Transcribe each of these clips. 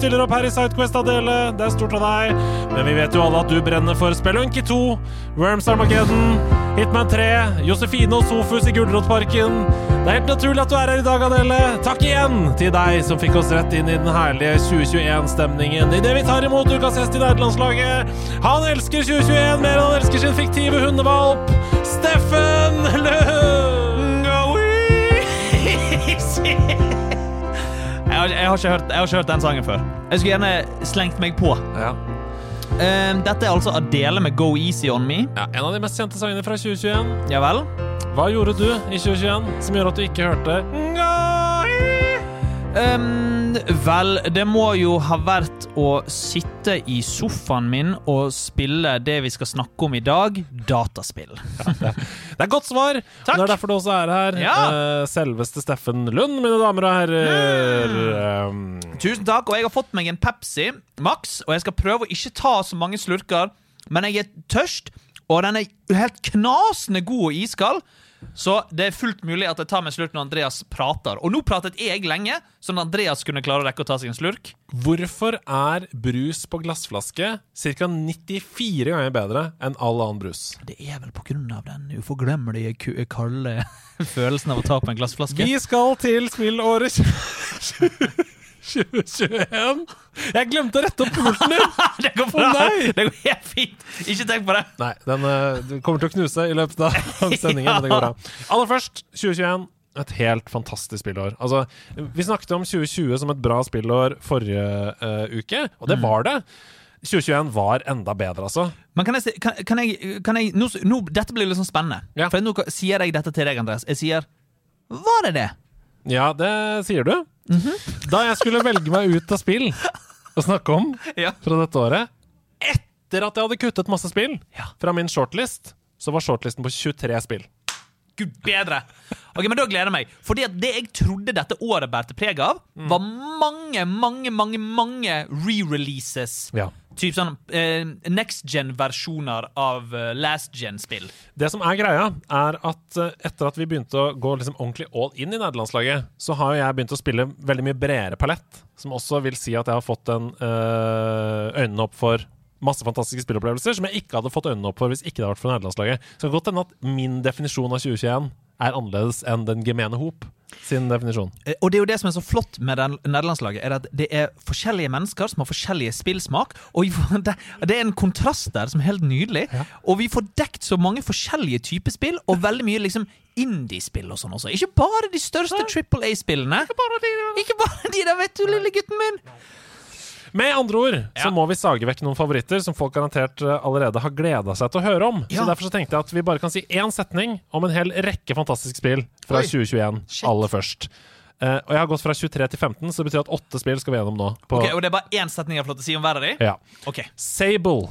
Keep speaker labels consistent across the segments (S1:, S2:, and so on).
S1: stiller opp her i Sidequest, Adele. Det er stort av deg. Men vi vet jo alle at du brenner for Spelunky 2, Worms Armageddon, Hitman 3, Josefine og Sofus i Gulrotparken. Det er helt naturlig at du er her i dag, Adele. Takk igjen til deg som fikk oss rett inn i den herlige 2021-stemningen idet vi tar imot ukas gjest i nederlandslaget. Han elsker 2021 mer enn han elsker sin fiktive hundevalp, Steffen
S2: Lund! Easy. Jeg har, jeg, har hørt, jeg har ikke hørt den sangen før. Jeg skulle gjerne slengt meg på.
S1: Ja.
S2: Um, dette er altså Adele med Go Easy On Me.
S1: Ja, en av de mest kjente sangene fra 2021.
S2: Ja vel?
S1: Hva gjorde du i 2021 som gjør at du ikke hørte
S2: Vel, det må jo ha vært å sitte i sofaen min og spille det vi skal snakke om i dag, dataspill.
S1: Det er godt svar!
S2: Takk.
S1: Det er derfor du også er her.
S2: Ja.
S1: Eh, selveste Steffen Lund, mine damer og herrer. Mm.
S2: Tusen takk, og jeg har fått meg en Pepsi Max, og jeg skal prøve å ikke ta så mange slurker, men jeg er tørst, og den er helt knasende god og iskald. Så det er fullt mulig at jeg tar meg en slurk når Andreas prater. Og nå pratet jeg lenge, sånn at Andreas kunne klare å rekke å ta seg en slurk.
S1: hvorfor er brus på glassflaske ca. 94 ganger bedre enn all annen brus?
S2: Det er vel på grunn av den uforglemmelige, kalde følelsen av å ta på en glassflaske.
S1: Vi skal til spillåret 2021. Jeg glemte å rette opp pulten din!
S2: det går bra!
S1: Oh,
S2: det går helt fint! Ikke tenk på det.
S1: Nei, den eh, kommer til å knuse i løpet av sendingen,
S2: Ja.
S1: men det går bra. Aller først, 2021. Et helt fantastisk spillår. Altså, vi snakket om 2020 som et bra spillår forrige uh, uke, og
S2: Mm.
S1: det var det. 2021 var enda bedre, altså.
S2: Men kan jeg, kan, kan jeg, kan jeg nå, nå, Dette blir litt sånn spennende.
S1: Ja.
S2: For nå sier jeg dette til deg, Andreas. Jeg sier Var det det?
S1: Ja, det sier du.
S2: Mhm.
S1: Da jeg skulle velge meg ut av spill å snakke om
S2: Ja.
S1: fra dette året, etter at jeg hadde kuttet masse spill fra min shortlist, så var shortlisten på 23 spill.
S2: Gud bedre! Ok, men Da gleder jeg meg. Fordi at det jeg trodde dette året bærte preg av, var mange, mange, mange mange re-releases.
S1: Ja.
S2: Typ sånn eh, next gen-versjoner av eh, last gen-spill.
S1: Det som er greia, er at eh, etter at vi begynte å gå liksom ordentlig all in i nederlandslaget, så har jo jeg begynt å spille veldig mye bredere palett, som også vil si at jeg har fått en eh, øynene opp for masse fantastiske spillopplevelser som jeg ikke hadde fått øynene opp for hvis ikke det hadde vært for nederlandslaget. Så det kan godt hende at min definisjon av 2021 er annerledes enn den gemene hop sin definisjon.
S2: Eh, Og det er jo det som er så flott med nederlandslaget, er at det er forskjellige mennesker som har forskjellige spillsmak. Og det, er en kontrast der som er helt nydelig. Og vi får dekt så mange forskjellige typer spill, og veldig mye liksom indie-spill og sånn også. Ikke bare de største Triple A-spillene. Ikke bare de der, vet du, lille gutten min.
S1: Med andre ord så må vi sage vekk noen favoritter som folk garantert eh, allerede har gleda seg til å høre om.
S2: Ja.
S1: Så Derfor så tenkte jeg at vi bare kan si én setning om en hel rekke fantastiske spill fra
S2: Oi.
S1: 2021
S2: Shit.
S1: aller først. Uh, og jeg har gått fra 23 til 15, så det betyr at åtte spill skal vi gjennom nå.
S2: Ok, Og det er bare én setning jeg får lov til å si om hver av de?
S1: ja.
S2: Okay.
S1: Sable.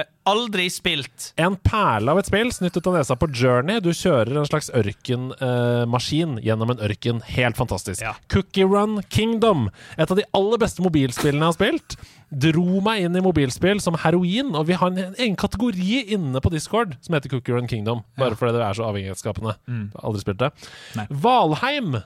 S2: Eh, Aldri spilt.
S1: En perle av et spill snytt ut av nesa på Journey. Du kjører en slags ørkenmaskin gjennom en ørken. Helt fantastisk.
S2: Ja.
S1: Cookie Run Kingdom. Et av de aller beste mobilspillene jeg har spilt. Dro meg inn i mobilspill som heroin, og vi har en egen kategori inne på Discord som heter Cookie Run Kingdom. Bare fordi det er så avhengighetsskapende. Har Aldri spilt det.
S2: Nei.
S1: Valheim.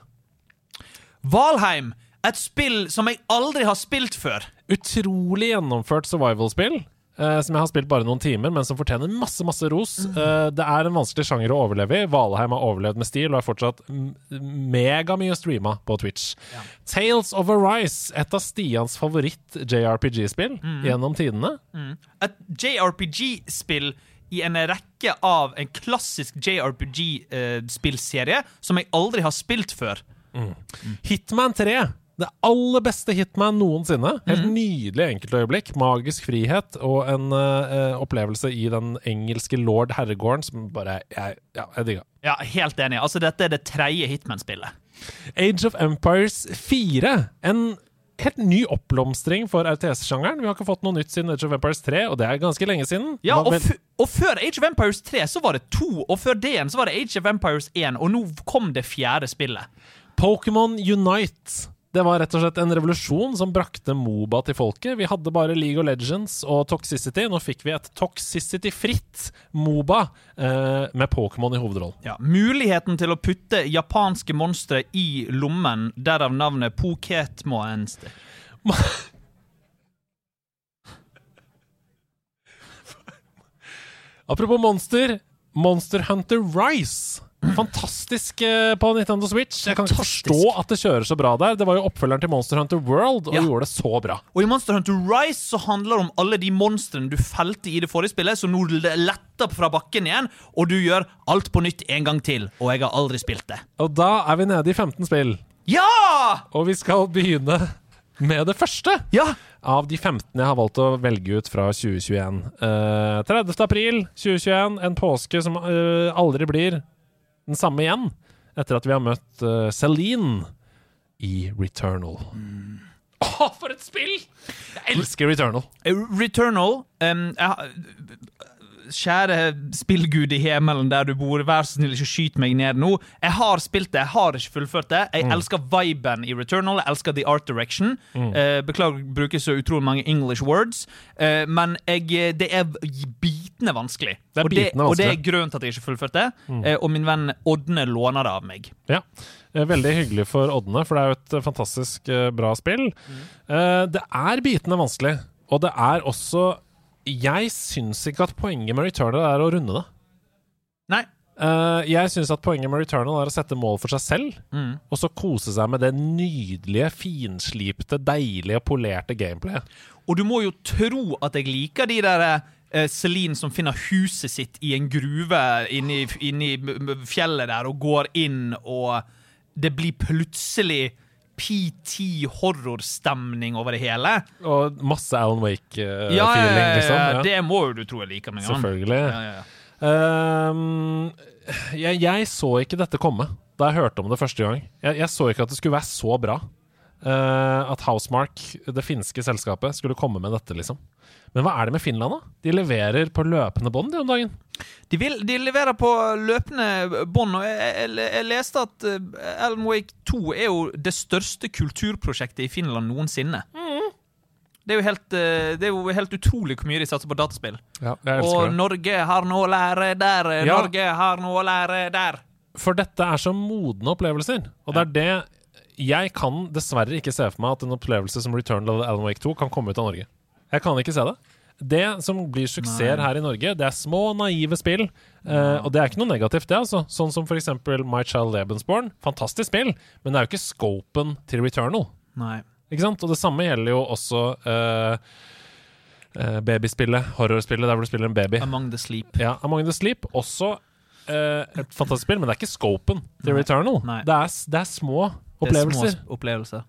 S2: Valheim. Et spill som jeg aldri har spilt før.
S1: Utrolig gjennomført survival-spill. Eh, som jeg har spilt bare noen timer, men som fortjener masse masse ros. Uh, det er en vanskelig sjanger å overleve i. Valheim har overlevd med stil og er fortsatt megamye streama på Twitch. Tales of Arise, et av Stians favoritt-JRPG-spill gjennom tidene.
S2: Et JRPG-spill i en rekke av en klassisk JRPG-spillserie som jeg aldri har spilt før.
S1: Hitman 3. Det aller beste Hitman noensinne. Helt nydelig enkeltøyeblikk. Magisk frihet og en uh, opplevelse i den engelske lord herregården som bare Jeg, ja, jeg digga.
S2: Ja, Helt enig. Altså, Dette er det tredje Hitman-spillet.
S1: Age of Empires 4. En helt ny oppblomstring for RTS-sjangeren. Vi har ikke fått noe nytt siden Age of Empires 3, og det er ganske lenge siden.
S2: Ja, og, og før Age of Empires 3 så var det to, og før det igjen så var det Age of Empires 1, og nå kom det fjerde spillet.
S1: Pokémon Unite. Det var rett og slett en revolusjon som brakte Moba til folket. Vi hadde bare League of Legends og Toxicity. Nå fikk vi et Toxicity-fritt Moba eh, med Pokémon i hovedrollen.
S2: Ja, Muligheten til å putte japanske monstre i lommen, derav navnet Poketmonster.
S1: Apropos monster. Monster Hunter Rise. Fantastisk eh, på Nintendo Switch. Jeg kan ikke forstå at det kjører så bra der. Det var jo oppfølgeren til Monster Hunter World, og
S2: Ja.
S1: gjorde det så bra.
S2: Og i Monster Hunter Rise så handler det om alle de monstrene du felte i det forrige spillet, som nå letter fra bakken igjen, og du gjør alt på nytt en gang til. Og jeg har aldri spilt det.
S1: Og da er vi nede i 15 spill.
S2: Ja!
S1: Og vi skal begynne med det første.
S2: Ja!
S1: Av de 15 jeg har valgt å velge ut fra 2021. Uh, 30. april 2021, en påske som uh, aldri blir den samme igjen. Etter at vi har møtt uh, Celine i Returnal. Å, for et spill! Jeg elsker Returnal.
S2: Returnal um, jeg, har- Kjære spillgud i himmelen der du bor, vær så snill, ikke skyt meg ned nå. Jeg har spilt det, jeg har ikke fullført det. Jeg elsker viben i Returnal, jeg elsker the art direction. Eh, beklager å bruke så utrolig mange English words, uh, men jeg, det er bitende vanskelig.
S1: Det er
S2: og, det, og det er grunnen til at jeg ikke fullførte det. Eh, og min venn Ådne låner det av meg.
S1: Ja. Eh, Veldig hyggelig for Ådne, for det er jo et eh, fantastisk eh, bra spill. Eh, Det er bitende vanskelig, og det er også Jeg syns ikke at poenget med Returnal er å runde det.
S2: Nei.
S1: Uh, jeg syns at poenget med Returnal er å sette mål for seg selv,
S2: Mm.
S1: og så kose seg med det nydelige, finslipte, deilige, polerte gameplayet.
S2: Og du må jo tro at jeg liker de der eh, Celine som finner huset sitt i en gruve inni, inni fjellet der og går inn, og det blir plutselig PT horrorstemning over det hele.
S1: Og masse Alan Wake-feeling,
S2: ja, ja, ja,
S1: liksom.
S2: ja, det må jo du tro jeg liker meg.
S1: Selvfølgelig.
S2: Ja, ja, ja.
S1: Ehm, jeg, jeg så ikke dette komme da jeg hørte om det første gang. Jeg, jeg så ikke at det skulle være så bra. Uh, at Housemark, det finske selskapet, skulle komme med dette, liksom. Men hva er det med Finland, da? De leverer på løpende bånd de om dagen.
S2: De, vil, de leverer på løpende bånd, og jeg, jeg, jeg leste at Elm Alan Wake 2 er jo det største kulturprosjektet i Finland noensinne. Det er, jo helt, eh, det er jo helt utrolig hvor mye de satser på dataspill.
S1: Ja, jeg
S2: Og
S1: det.
S2: Norge har noe å lære der, eh,
S1: Ja.
S2: Norge har noe å lære der.
S1: For dette er så modne opplevelser. Og det er det Jeg kan dessverre ikke se for meg at en opplevelse som Return of Alan Wake 2 kan komme ut av Norge. Jeg kan ikke se det. Det som blir suksesser her i Norge, det er små, naive spill. Uh, og det er ikke noe negativt, det, altså. Sånn som eksempel My Child Lebensborn. Fantastisk spill, men det er jo ikke scopen til Returnal.
S2: Nei.
S1: Ikke sant? Og det samme gjelder jo også uh, uh, babyspillet, horrorspillet der hvor du spiller en baby.
S2: Among the Sleep.
S1: Ja, Among the Sleep, også et fantastisk spill, men det er ikke scopen til
S2: Nei.
S1: Returnal.
S2: Nei.
S1: Det er, det er små
S2: Det er
S1: opplevelser.
S2: små opplevelser.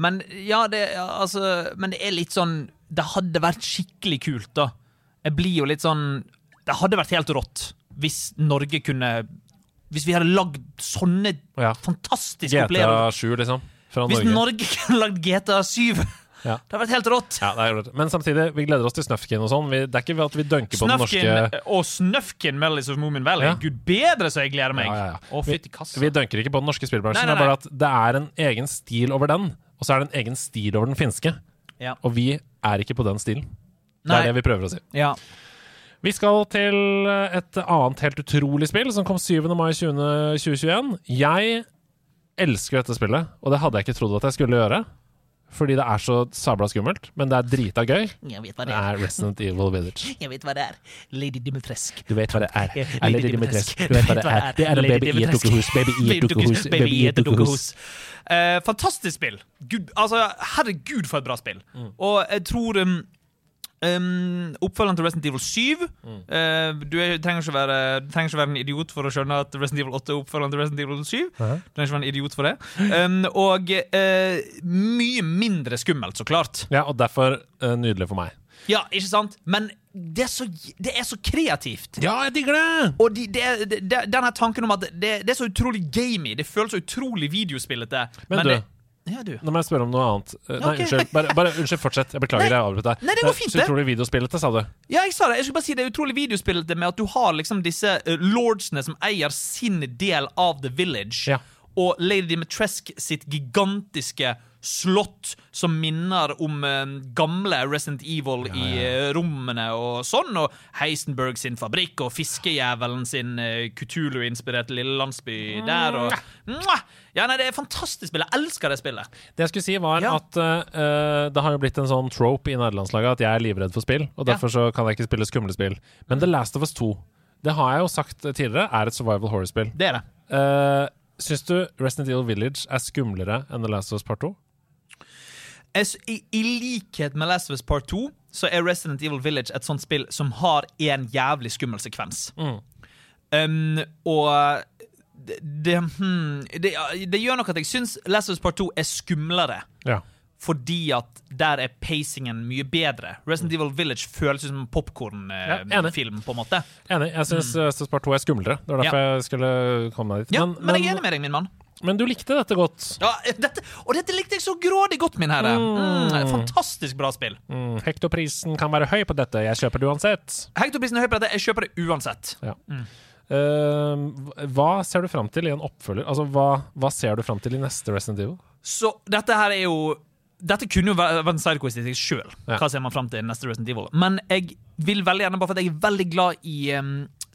S2: Men ja, det, altså, men det er litt sånn Det hadde vært skikkelig kult, da. Jeg blir jo litt sånn Det hadde vært helt rått hvis Norge kunne Hvis vi hadde lagd sånne
S1: Ja.
S2: fantastiske opplevelser.
S1: GTA 7, liksom. Fra
S2: Hvis
S1: Norge.
S2: Norge kunne lagd GTA 7!
S1: Ja.
S2: Det hadde vært helt rått.
S1: Ja, det er. Men samtidig, vi gleder oss til Snøfkin og sånn. Det er ikke ved at vi dunker på den norske
S2: og Snøfkin Melodies of Moomin Valley.
S1: Ja.
S2: Gud bedre så jeg gleder meg!
S1: Ja, ja, ja.
S2: Å,
S1: Vi-. Vi dunker ikke på den norske spillbransjen.
S2: Nei, nei,
S1: Det er bare at det er en egen stil over den, og så er det en egen stil over den finske.
S2: Ja.
S1: Og vi er ikke på den stilen. Det
S2: Nei.
S1: er det vi prøver å si.
S2: Ja.
S1: Vi skal til et annet helt utrolig spill som kom 7. mai 20, 2021. Jeg elsker dette spillet, og det hadde jeg ikke trodd at jeg skulle gjøre. Fordi det er så sabla skummelt, men det er drita gøy.
S2: Jeg vet hva
S1: Det er Resident Evil Village.
S2: Jeg vet hva det er. Lady Dimitrescu.
S1: Du vet hva det er.
S2: Lady
S1: Er Lady
S2: Dimitrescu.
S1: Dimitrescu. Du vet hva det er. Det er en baby i et dukkehus. Baby i et dukkehus.
S2: Baby i et dukkehus. Uh, fantastisk spill. Gud, altså, herregud, for et bra spill.
S1: Mm.
S2: Og jeg tror um, um, Oppfølgeren til Resident Evil 7
S1: Mm.
S2: Uh, Du er, trenger, ikke være, du trenger ikke være en idiot for å skjønne at Resident Evil 8 er oppfølgeren til Resident Evil 7.
S1: Hæ?
S2: Du trenger ikke være en idiot for det. Um, og uh, mye mindre skummelt, så klart.
S1: Ja, og derfor eh, nydelig for meg.
S2: Ja, ikke sant? Men det er så, det er så kreativt.
S1: Ja, jeg digger det!
S2: Og de, de, de, det, den tanken om at det, det er så utrolig gamey, det føles så utrolig videospillete.
S1: Men, du,
S2: det, Ja, du.
S1: Nå må jeg spørre om noe annet. Eh, Nei,
S2: okay.
S1: unnskyld. Bare, bare, unnskyld, fortsett. Jeg beklager, jeg avbrøt deg.
S2: Nei, det går fint,
S1: Så
S2: er
S1: utrolig videospillete, sa du.
S2: Ja, jeg sa det. Jeg skulle bare si Det er utrolig videospillete med at du har liksom disse uh, lordsene som eier sin del av The Village.
S1: Ja.
S2: Og Lady Dimitrescu sitt gigantiske slott som minner om eh, gamle Resident Evil i eh, rommene og sånn. Og Heisenberg sin fabrikk og fiskejævelen sin Kutulu-inspirerte lille landsby der. Og, ja, nei, Det er fantastisk spill. Jeg elsker det spillet.
S1: Det jeg skulle si, var
S2: Ja.
S1: at uh, det har jo blitt en sånn trope i nederlandslaget at jeg er livredd for spill, og
S2: Ja.
S1: derfor så kan jeg ikke spille skumle spill. Men The Last of Us 2, det har jeg jo sagt tidligere, er et survival horror-spill.
S2: Det er det.
S1: Uh, Syns du Resident Evil Village er skumlere enn The Last of Us Part 2?
S2: I, I likhet med Last of Us Part 2 så er Resident Evil Village et sånt spill som har en jævlig skummel sekvens.
S1: Mm.
S2: Um, og det, det, hmm, det, det gjør nok at jeg syns Last of Us Part 2 er skumlere.
S1: Ja.
S2: Fordi at der er pacingen mye bedre. Resident Evil Village føles ut som en popkornfilm. måte
S1: Enig. Jeg syns mm. Last of Us Part 2 er skumlere. Det var derfor jeg skulle komme meg dit.
S2: Ja,
S1: men,
S2: men, jeg er enig med deg, min mann.
S1: Men du likte dette godt.
S2: Ja, dette, og dette likte jeg så grådig godt, min herre. Mm, fantastisk bra spill.
S1: Mm, Hektoprisen kan være høy på dette. Jeg kjøper det uansett.
S2: Hektoprisen er høy på dette. Jeg kjøper det uansett.
S1: Eh, hva ser du fram til i en oppfølger? Altså, hva, hva ser du fram til i neste Resident Evil?
S2: Så dette her er jo Dette kunne jo vært en sidequest i seg sjøl. Hva ser man fram til neste Resident Evil? Men jeg vil veldig gjerne, bare for at jeg er veldig glad i um,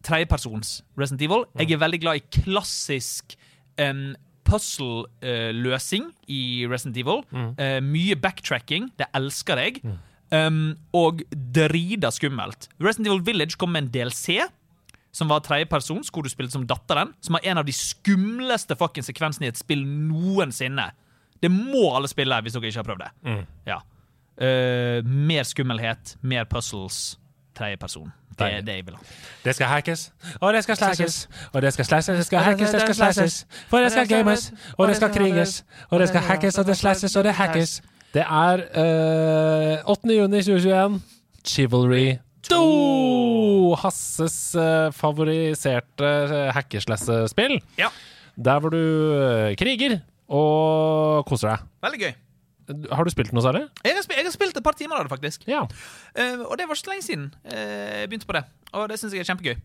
S2: tredjepersons Resident Evil. Jeg er veldig glad i klassisk um, puzzle-løsing i Resident Evil. Eh, mye backtracking. Det elsker jeg. Um, og drida skummelt. Resident Evil Village kom med en DLC. Som var tredjepersons, hvor du spilte som datteren. Som har en av de skumleste fucking sekvensene i et spill noensinne. Det må alle spille hvis dere ikke har prøvd det. Ja. Uh, mer skummelhet, mer puzzles, tredjeperson. Det er det jeg vil ha.
S1: Det skal hackes, og det skal slashes, og det skal slashes, det skal hackes, det skal slashes. For det skal games, og det skal kriges, og det skal hackes, og det slashes, og det hackes. Det er øh, 8. juni 2021. Chivalry 2! Hasses øh, favoriserte uh, hackerslassespill.
S2: Ja.
S1: Der hvor du eh, kriger og koser deg.
S2: Veldig gøy.
S1: Har du spilt noe særlig?
S2: Jeg har, spilt, jeg har spilt et par timer av det, faktisk.
S1: Ja.
S2: Uh, og det var ikke så lenge siden eh, jeg begynte på det. Og det syns jeg er kjempegøy.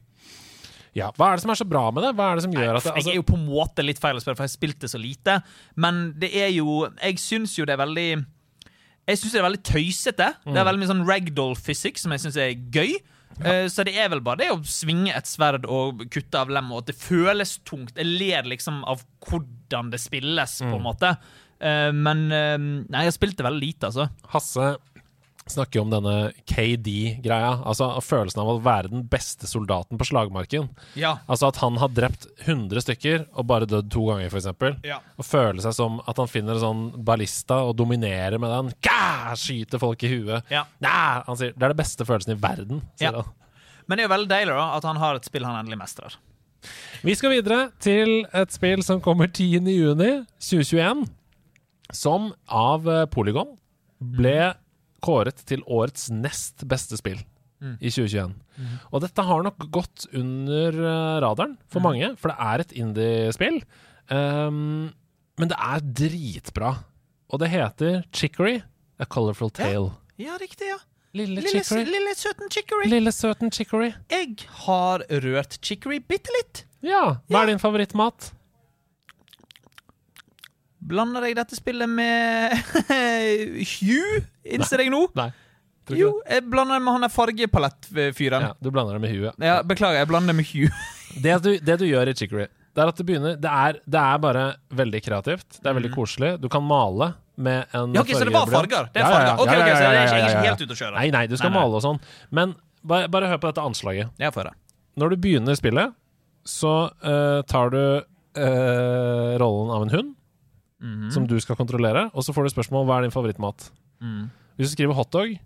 S1: ja. Hva er det som er så bra med det? Hva er det som gjør at det,
S2: jeg
S1: altså,
S2: er jo på en måte litt feil å spørre, for jeg har spilt det så lite. Men det er jo Jeg syns jo det er veldig Jeg syns det er veldig tøysete. Det er veldig mye sånn ragdoll physics som jeg syns er gøy. Ja. Så det er vel bare det å svinge et sverd og kutte av lem, og at det føles tungt. Jeg ler liksom av hvordan det spilles, på en måte. Eh, Men eh, Nei, jeg spilte veldig lite, altså.
S1: Hasse snakker om denne KD-greia. Altså følelsen av å være den beste soldaten på slagmarken.
S2: Ja.
S1: Altså at han har drept 100 stykker og bare dødd to ganger, f.eks.
S2: Ja.
S1: Og føle seg som at han finner en sånn ballista og dominerer med den. Gah! Skyter folk i huet.
S2: Ja.
S1: Nah! Han sier det er den beste følelsen i verden. Sier
S2: Ja.
S1: han.
S2: Men det er jo veldig deilig da at han har et spill han endelig mestrer.
S1: Vi skal videre til et spill som kommer 10. juni 2021. Som av eh, Polygon ble kåret til årets nest beste spill i 2021. Og dette har nok gått under eh, radaren for mange, for det er et indie-spill. Um, men det er dritbra. Og det heter Chicory, A Colorful Tale.
S2: Ja, riktig, ja.
S1: Lille
S2: Lille,
S1: Chicory.
S2: lille søten chicory.
S1: Lille søten Chicory.
S2: Jeg har rørt chicory bitte litt.
S1: Ja, hva er din favorittmat?
S2: Blander jeg dette spillet med Hugh, innser jeg nå?
S1: Nei. tror
S2: Jo, jeg blander det med han der fargepalettfyren.
S1: Ja, du blander det med Hugh,
S2: Ja, beklager, jeg blander det med Hugh.
S1: Det du, det du gjør i Chicory, det er at det begynner Det er, det er bare veldig kreativt. Det er veldig koselig. Du kan male med en
S2: Ja, ok, Så det var farger? Det er
S1: farger. ja, ja.
S2: farger. Ok,
S1: Ja, ja,
S2: ok, så jeg er ikke,
S1: ja, ja, ja.
S2: helt ute å kjøre?
S1: Nei, nei, du skal
S2: Nei, nei.
S1: male og sånn. Men bare, bare hør på dette anslaget.
S2: Jeg får det.
S1: Når du begynner spillet, så uh, tar du uh, rollen av en hund
S2: Mhm.
S1: som du skal kontrollere, og så får du spørsmål hva er din favorittmat.
S2: Mm.
S1: Hvis du skriver hotdog,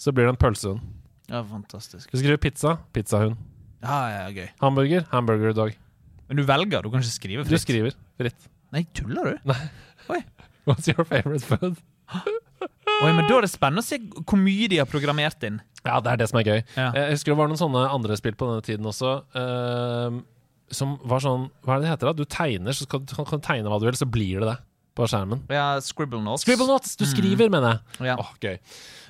S1: så blir det en pølsehund.
S2: Ja, fantastisk.
S1: Hvis du skriver pizza, pizzahund.
S2: Ja, ja, gøy.
S1: Hamburger, hamburger dog.
S2: Men du velger, du kan ikke skrive fritt?
S1: Du skriver fritt.
S2: Nei, tuller du? Nei. Oi.
S1: What's your favorite food?
S2: Oi, men Da er det spennende å se hvor mye de har programmert inn.
S1: Ja, det er det som er gøy.
S2: Ja.
S1: Jeg husker det var noen sånne andre spill på denne tiden også. Uh, som var sånn Hva er det det heter? da? Du tegner, så kan, kan, kan du tegne hva du vil, så blir det det. På skjermen.
S2: Ja, Scribble Notes.
S1: Scribble Notes! Du skriver, mener jeg.
S2: Ja.
S1: Åh, gøy.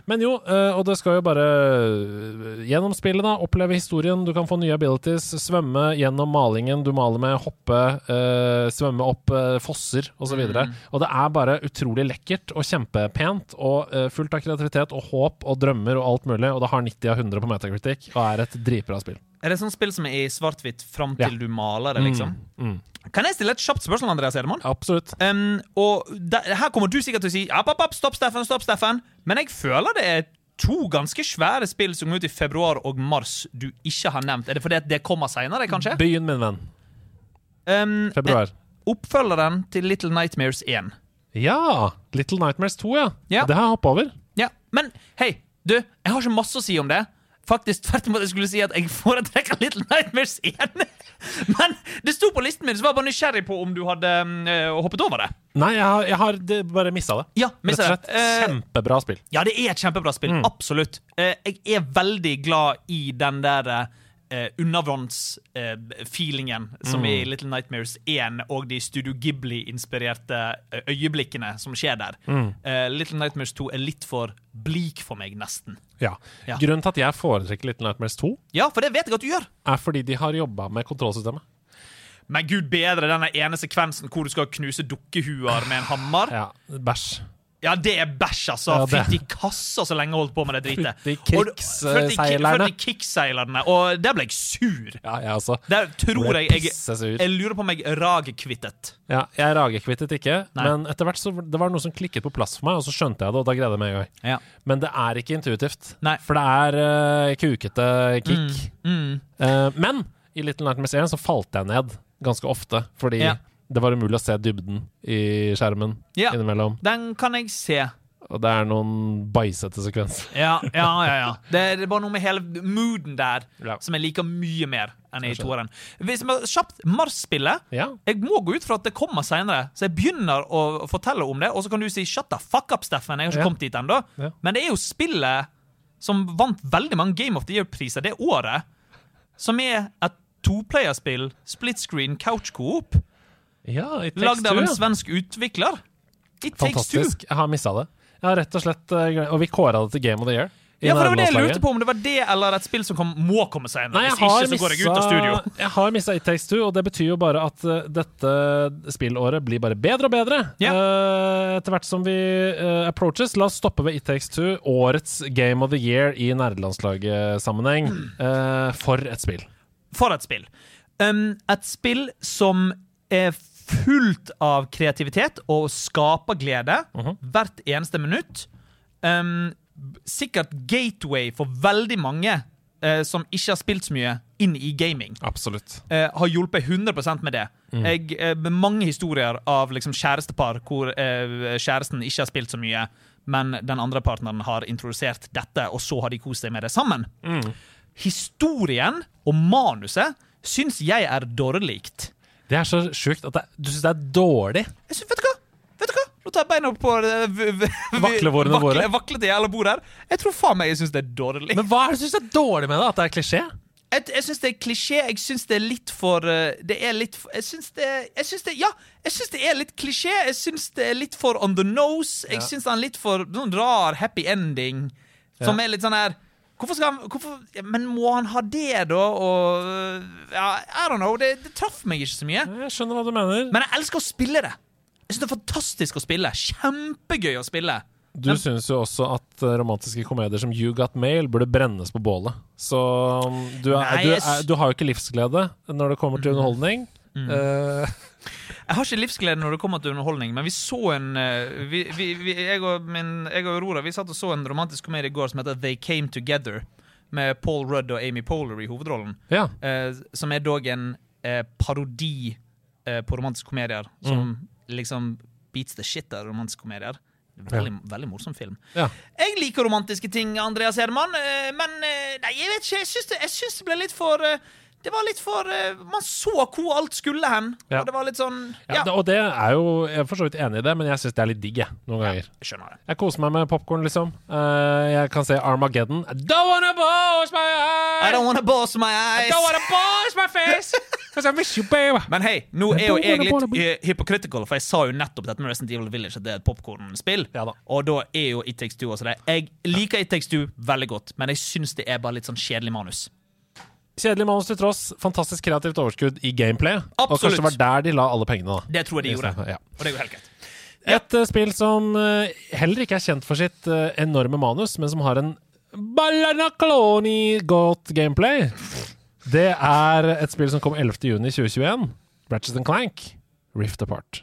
S1: Men jo, eh, og det skal jo bare eh, gjennom spillet, da. Oppleve historien. Du kan få nye abilities. Svømme gjennom malingen du maler med. Hoppe. eh, svømme opp fosser, osv. Og, så og det er bare utrolig lekkert og kjempepent. Og fullt av kreativitet og håp og drømmer og alt mulig. Og det har 90 av 100 på Metacritic og er et dritbra spill.
S2: Er det sånn spill som er i svart-hvitt fram
S1: Ja.
S2: til du maler det, liksom?
S1: Mm,
S2: Kan jeg stille et kjapt spørsmål, Andreas Edemann?
S1: absolutt.
S2: Um, og der, her kommer du sikkert til å si app, app, app, stopp, Steffen, stopp, Steffen. Men jeg føler det er to ganske svære spill som kom ut i februar og mars du ikke har nevnt. Er det fordi det kommer seinere, kanskje?
S1: Begynn, min venn.
S2: Um,
S1: Februar.
S2: eh, Oppfølgeren til Little Nightmares 1.
S1: Ja! Little Nightmares 2, ja.
S2: Ja.
S1: Det har jeg hoppa over.
S2: Ja, Men hei, du, jeg har ikke masse å si om det. Faktisk tvert imot jeg skulle si at jeg foretrekker Little Nightmares 1. Men det sto på listen min, så var jeg bare nysgjerrig på om du hadde øh, hoppet over det.
S1: Nei, jeg har, jeg har det, bare missa det.
S2: Ja,
S1: Rett og slett.
S2: Eh,
S1: Kjempebra spill.
S2: Ja, det er et kjempebra spill. Absolutt. Eh, jeg er veldig glad i den der eh, undervannsfeelingen som mm. i Little Nightmares 1, og de Studio Ghibli-inspirerte eh, øyeblikkene som skjer der. Eh, Little Nightmares 2 er litt for bleak for meg, nesten.
S1: Ja.
S2: Ja.
S1: Grunnen til at jeg foretrekker Little Nightmares 2,
S2: Ja, for det vet jeg at du gjør.
S1: er fordi de har jobba med kontrollsystemet.
S2: Men gud bedre denne ene sekvensen hvor du skal knuse dukkehuer med en hammer.
S1: Ja, Bæsj.
S2: Ja, det er bæsj, altså.
S1: Ja,
S2: Fytti kassa så lenge jeg holdt på med det dritet.
S1: Fytti krigsseilerne.
S2: Og der ble jeg sur.
S1: Ja, jeg også.
S2: Der tror jeg jeg. Jeg lurer på om jeg ragekvittet.
S1: Ja, jeg ragekvittet ikke,
S2: Nei.
S1: men etter hvert så det var noe som klikket på plass for meg, og så skjønte jeg det, og da greide jeg meg en gang.
S2: Ja.
S1: Men det er ikke intuitivt.
S2: Nei.
S1: For det er uh, kukete kick.
S2: Mm.
S1: Eh, men i Little Nightmares 1 så falt jeg ned ganske ofte, fordi
S2: Ja.
S1: Det var umulig å se dybden i skjermen
S2: Ja.
S1: innimellom.
S2: Den kan jeg se.
S1: Og det er noen bæsjete sekvenser.
S2: Ja, ja, ja. ja. Det, er bare noe med hele mooden der
S1: Ja.
S2: som jeg liker mye mer enn i toeren. Hvis vi kjapt Mars-spillet
S1: Ja.
S2: Jeg må gå ut fra at det kommer seinere, så jeg begynner å fortelle om det, og så kan du si 'shut the fuck up', Steffen. Jeg har ikke kommet dit ennå. Men det er jo spillet som vant veldig mange Game of the Year-priser det året, som er et toplayerspill, split screen, couch coop,
S1: ja Takes
S2: lagd av en svensk utvikler. It.
S1: Fantastisk. Jeg har missa det. Jeg har rett og slett eh, Og vi kåra det til Game of the Year.
S2: Ja, for det var det jeg lurte på om det var det eller et spill som kom, må komme senere.
S1: Nei, jeg
S2: Hvis ikke, så går jeg ut av studio.
S1: Jeg har missa It Takes Two, og det betyr jo bare at eh, dette spillåret blir bare bedre og bedre.
S2: Ja.
S1: uh, etter hvert som vi uh, approaches. La oss stoppe ved It Takes Two, årets Game of the Year i nerdelandslagssammenheng. Uh, Eh, for et spill.
S2: For et spill. Um, et spill som er fullt av kreativitet og skaperglede hvert eneste minutt. Um, sikkert gateway for veldig mange uh, som ikke har spilt så mye, inn i gaming.
S1: Absolutt.
S2: Uh, har hjulpet 100 med det. Jeg, eh, med mange historier av liksom kjærestepar hvor kjæresten ikke har spilt så mye, men den andre partneren har introdusert dette, og så har de kost seg med det sammen. Historien og manuset syns jeg er dårligt.
S1: Det er så sjukt at det, du syns det er dårlig.
S2: Jeg synes, vet du hva? Vet du hva? Nå tar jeg beina opp på v-
S1: Vaklevårene
S2: vakle-
S1: våre.
S2: Vaklete jævla bord her. Jeg tror faen meg jeg syns det er dårlig.
S1: Men hva er det du syns er dårlig med det? At det er klisjé?
S2: Jeg, jeg syns det er klisjé. Jeg syns det er litt for eh, Det er litt for, Jeg syns det, jeg syns det Ja, jeg syns det er litt klisjé. Jeg syns det er litt for on the nose. Jeg
S1: Ja.
S2: syns det er litt for sånn rar happy ending. Som
S1: Ja.
S2: er litt sånn her Hvorfor skal han hvorfor, Men må han ha det, da? Og Ja, I don't know. Det, det traff meg ikke så mye.
S1: Jeg skjønner hva du mener.
S2: Men jeg elsker å spille det. Jeg synes det er fantastisk å spille. Kjempegøy å spille.
S1: Du syns jo også at eh, romantiske komedier som You Got Mail burde brennes på bålet. Så um, du, er,
S2: Nei,
S1: du, er, du har jo ikke livsglede når det kommer til underholdning. Eh,
S2: Jeg har ikke livsglede når det kommer til underholdning, men vi så en eh, vi, vi, vi, jeg, og min, jeg og Aurora vi satt og så en romantisk komedie i går som heter They Came Together, med Paul Rudd og Amy Poehler i hovedrollen.
S1: ja.
S2: eh, som er dog en eh, parodi eh, på romantiske komedier, som liksom beats the shit av romantiske komedier. Veldig, veldig morsom film.
S1: ja.
S2: Jeg liker romantiske ting, Andreas Herman, eh, men eh, nei, jeg vet ikke. Jeg syns det, det ble litt for Det var litt for eh, Man så hvor alt skulle hen.
S1: Ja.
S2: Og det var litt sånn
S1: Ja,
S2: Ja,
S1: og det er jo Jeg er for så vidt enig i det, men jeg syns det er litt digg, jeg, noen ganger.
S2: jeg skjønner det.
S1: Jeg koser meg med popkorn, liksom. Eh, jeg kan se Armageddon. I don't wanna boss my eyes!
S2: I don't wanna boss my eyes.
S1: I don't wanna boss my face! 'Cause I miss you, babe'.
S2: Men hei, nå er jo jeg litt hypocritical, for jeg sa jo nettopp dette med Resident Evil Village at det er et popkornspill.
S1: Ja da.
S2: Og da er jo It Takes Two også det. Jeg liker It Takes Two veldig godt, men jeg syns det er bare litt sånn kjedelig manus.
S1: Kjedelig manus til tross, fantastisk kreativt overskudd i gameplay.
S2: Absolutt.
S1: Og kanskje det var der de la alle pengene, da.
S2: Det tror jeg de gjorde.
S1: Ja.
S2: Og det er jo helt greit.
S1: Et uh, spill som uh, heller ikke er kjent for sitt uh, enorme manus, men som har en ballanacloni godt gameplay. Det er et spill som kom 11.6.2021. Ratchet and Clank. Rift Apart.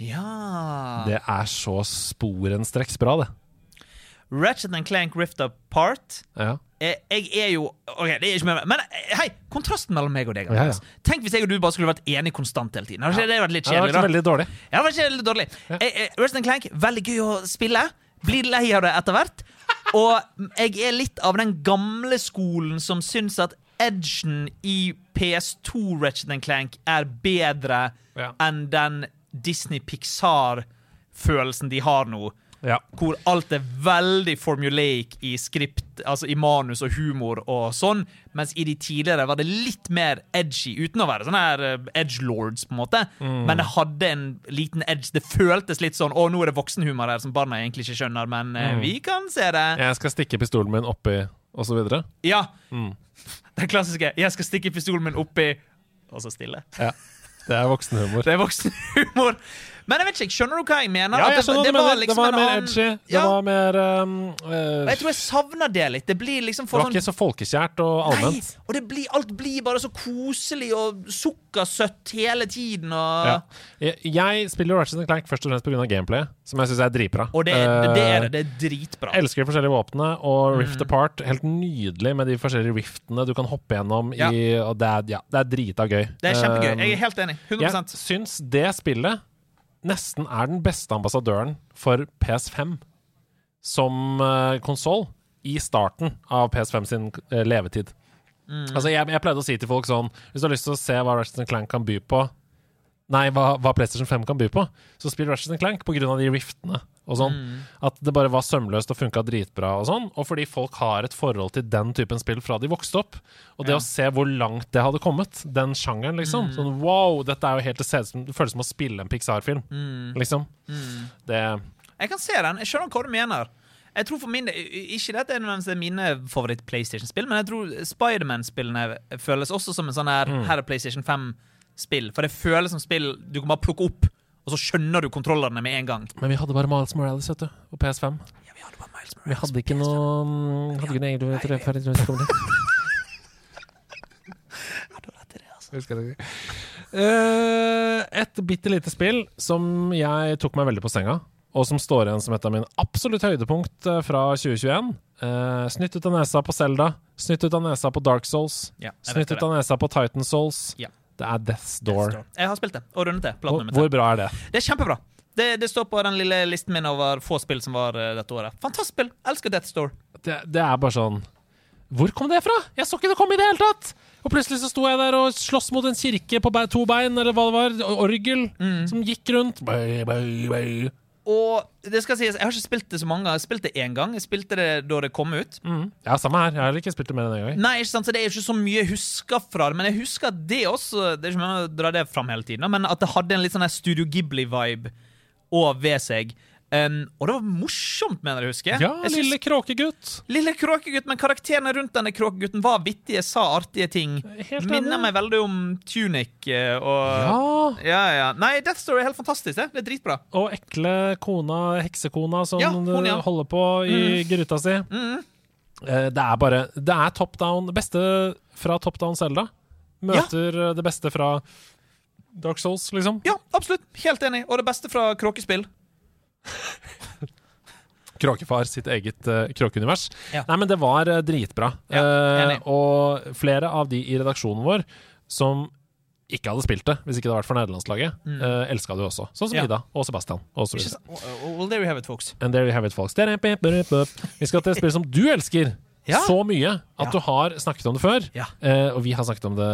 S2: Ja
S1: Det er så sporenstreks bra, det.
S2: Ratchet and Clank Rift Apart.
S1: Ja.
S2: Eh, Jeg er jo Ok, det er ikke mer. Men eh, hei, kontrasten mellom meg og deg.
S1: Ja, ja.
S2: Tenk hvis jeg og du bare skulle vært enige konstant hele tiden. Hadde ikke det vært litt
S1: Det
S2: kjedelig?
S1: vært
S2: da?
S1: veldig dårlig.
S2: Ja, det vært litt dårlig. Eh, eh, Ratchet Clank, veldig gøy å spille. Blir lei av det etter hvert. Og jeg er litt av den gamle skolen som syns at edgen i PS2 Ratchet Clank er bedre
S1: Ja.
S2: enn den Disney Pixar-følelsen de har nå.
S1: Ja.
S2: Hvor alt er veldig formulaic i skript, altså i manus og humor og sånn, mens i de tidligere var det litt mer edgy, uten å være sånne her edge lords, på en måte. Men det hadde en liten edge. Det føltes litt sånn Å, nå er det voksenhumor her som barna egentlig ikke skjønner, men mm. vi kan se det.
S1: Jeg skal stikke pistolen min oppi, og så videre.
S2: Ja. Den klassiske 'jeg skal stikke pistolen min oppi' og så stille.
S1: Ja. Det er voksenhumor.
S2: Det er voksenhumor. Men jeg vet ikke, skjønner du hva jeg mener?
S1: Ja, jeg
S2: det, det var
S1: liksom Det var mer edgy. Det var mer um,
S2: uh, jeg tror jeg savner det litt. Det blir liksom
S1: Det
S2: for
S1: var
S2: sånn
S1: ikke så folkekjært og
S2: Nei, og det blir, alt blir bare så koselig og sukkersøtt hele tiden. Og,
S1: Ja. Jeg, jeg spiller Ratchet Clank først og fremst pga. gameplay, som jeg syns er dritbra.
S2: og det,
S1: Eh,
S2: det er det. Det er dritbra.
S1: Elsker de forskjellige våpnene, og Rift
S2: Mm.
S1: Apart helt nydelig med de forskjellige riftene du kan hoppe gjennom
S2: Ja.
S1: i det er, ja, det er drita gøy.
S2: Det er kjempegøy.
S1: Um,
S2: Jeg er helt enig. 100
S1: Jeg syns det spillet nesten er den beste ambassadøren for PS5 som uh, konsoll i starten av PS5 sin eh, levetid.
S2: Mm.
S1: Altså, jeg, jeg pleide å si til folk sånn Hvis du har lyst til å se hva Ratchet Clank kan by på Nei, hva, hva PlayStation 5 kan by på, så spill Ratchet Clank av de riftene og sånn.
S2: Mm.
S1: At det bare var sømløst og funka dritbra og sånn. Og fordi folk har et forhold til den typen spill fra de vokste opp. Og det
S2: Ja.
S1: å se hvor langt det hadde kommet, den sjangeren, liksom.
S2: Mm.
S1: Sånn wow, dette er jo helt det ser som Det føles som å spille en Pixar-film,
S2: Mm.
S1: liksom. Det
S2: Jeg kan se den. Jeg skjønner hva du mener. Jeg tror for min Ikke dette er nødvendigvis mine favoritt-PlayStation-spill, men jeg tror Spiderman-spillene føles også som en sånn her
S1: Mm.
S2: Her er PlayStation 5-spill. For det føles som spill du kan bare plukke opp, og så skjønner du kontrollerne med en gang.
S1: Men vi hadde bare Miles Morales, vet du, og PS5.
S2: Ja, vi hadde bare Miles Morales
S1: Vi
S2: hadde
S1: ikke
S2: PS5.
S1: noe Hadde ikke noe egentlig rettferdig
S2: før du har rett i det, altså.
S1: Uh, et bitte lite spill som jeg tok meg veldig på senga, og som står igjen som et av mine absolutt høydepunkt eh, fra 2021. Uh, snytt ut av nesa på Zelda, snytt ut av nesa på Dark Souls,
S2: Ja,
S1: snytt ut av nesa på Titan Souls.
S2: Ja.
S1: Det er Death's Door.
S2: Jeg har spilt det, og rundet det.
S1: Hvor, hvor bra er det?
S2: Det er kjempebra. Det, det står på den lille listen min over få spill som var eh, dette året. Fantastisk spill. Elsker Death's Door.
S1: det? Det er bare sånn Hvor kom det fra? Jeg så ikke det komme i det hele tatt! Og plutselig så sto jeg der og sloss mot en kirke på be to bein, eller hva det var. Orgel som gikk rundt. Bøy, bøy, bøy.
S2: Og det skal sies, jeg har ikke spilt det så mange ganger. Jeg spilte det én gang. Jeg spilte det da det kom ut.
S1: Mm. Ja, samme her. Jeg har ikke spilt det mer enn én gang.
S2: Nei, ikke sant, så Det er ikke så mye jeg husker fra det, men jeg husker det også Det er ikke mye å dra det fram hele tiden, men at det hadde en litt sånn Studio Ghibli-vibe og ved seg. Um, og det var morsomt, mener jeg å huske.
S1: Ja,
S2: jeg
S1: lille kråkegutt.
S2: Lille kråkegutt, men karakterene rundt denne kråkegutten var vittige, sa artige ting.
S1: Helt
S2: Minner meg veldig om Tunic eh, og
S1: Ja.
S2: ja, ja. Nei, Death Story er helt fantastisk. Det, det er dritbra.
S1: Og ekle kona, heksekona, som
S2: Ja, hun,
S1: holder på i gryta si.
S2: Mm.
S1: Eh, Det er bare Det er top down. Beste fra top down Zelda møter eh, det beste fra Dark Souls, liksom.
S2: Ja, absolutt. Helt enig. Og det beste fra kråkespill.
S1: Kråkefar sitt eget uh, kråkeunivers.
S2: Ja.
S1: Nei, men det var uh, dritbra.
S2: Ja, uh,
S1: og flere av de i redaksjonen vår som ikke hadde spilt det, hvis ikke det hadde vært for nederlandslaget, mm. elska det også. Sånn som
S2: Ja.
S1: Ida og Sebastian. Og?
S2: Well, there you have it, folks.
S1: And there you have it, folks. Vi skal til et spill som du elsker.
S2: Ja.
S1: så mye at
S2: Ja.
S1: du har snakket om det før.
S2: Ja.
S1: Eh, og vi har snakket om det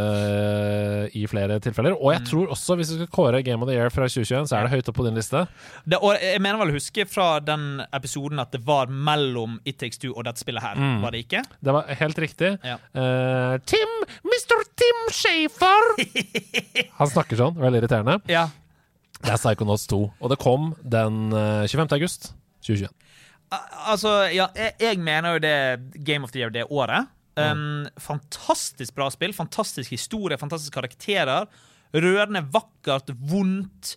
S1: i flere tilfeller. Og jeg
S2: Mm.
S1: tror også, hvis vi skal kåre Game of the Year fra 2021, så er det høyt opp på din liste.
S2: Det, og jeg mener vel å huske fra den episoden at det var mellom It Takes Two og dette spillet her.
S1: Mm.
S2: Var det ikke?
S1: Det var helt riktig. Eh, Tim! Mr. Tim Shafer! Han snakker sånn. Veldig irriterende.
S2: Ja.
S1: Det er Psychonauts 2, og det kom den eh, 25. august 2021.
S2: Al- Altså, ja, jeg, jeg mener jo det Game of the Year det året. Um, fantastisk bra spill, fantastisk historie, fantastiske karakterer. Rørende, vakkert, vondt.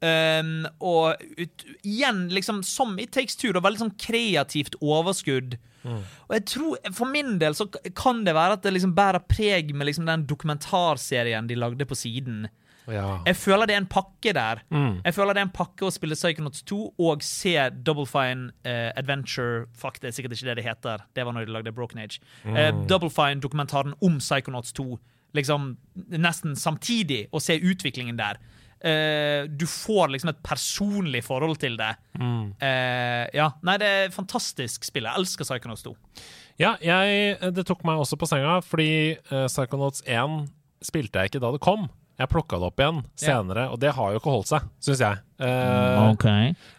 S2: Um, og ut, igjen, liksom som i Takes Two, veldig sånn kreativt overskudd. Og jeg tror, For min del så kan det være at det liksom bærer preg med liksom den dokumentarserien de lagde på siden.
S1: Ja.
S2: Jeg føler det er en pakke der.
S1: Mm.
S2: Jeg føler det er en pakke å spille Psychonauts 2 og se Double Fine uh, Adventure Fuck, det er sikkert ikke det det heter. Det var når de lagde Broken Age. Eh, Double Fine-dokumentaren om Psychonauts 2 liksom nesten samtidig, og se utviklingen der. Uh, du får liksom et personlig forhold til det.
S1: Mm.
S2: Ja, Nei, det er et fantastisk spill. Jeg elsker Psychonauts 2.
S1: Ja, jeg, det tok meg også på senga, fordi uh, Psychonauts 1 spilte jeg ikke da det kom. Jeg plukka det opp igjen senere, og det har jo ikke holdt seg, syns jeg. Eh,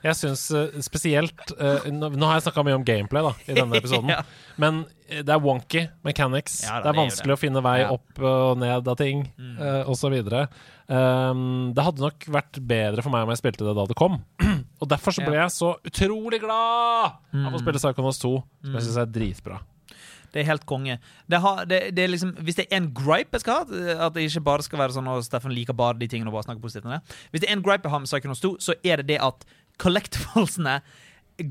S1: Jeg syns uh, spesielt uh, nå, nå har jeg snakka mye om gameplay da i denne episoden,
S2: Ja.
S1: men eh, det er wonky mechanics.
S2: Ja, da,
S1: det er
S2: det
S1: vanskelig å finne vei
S2: Ja. Mm.
S1: opp og ned av ting, mm. og så videre. Um, det hadde nok vært bedre for meg om jeg spilte det da det kom. og derfor så ble jeg så utrolig glad av
S2: Mm.
S1: å spille Psychonauts 2, som jeg syns er dritbra.
S2: Det er helt konge. Det har, det, det er liksom, hvis det er en gripe jeg skal ha, at det ikke bare skal være sånn at Steffen liker bare de tingene og bare snakker positivt om det Hvis det er en gripe jeg har med Psychonauts 2, så er det det at collectiblesene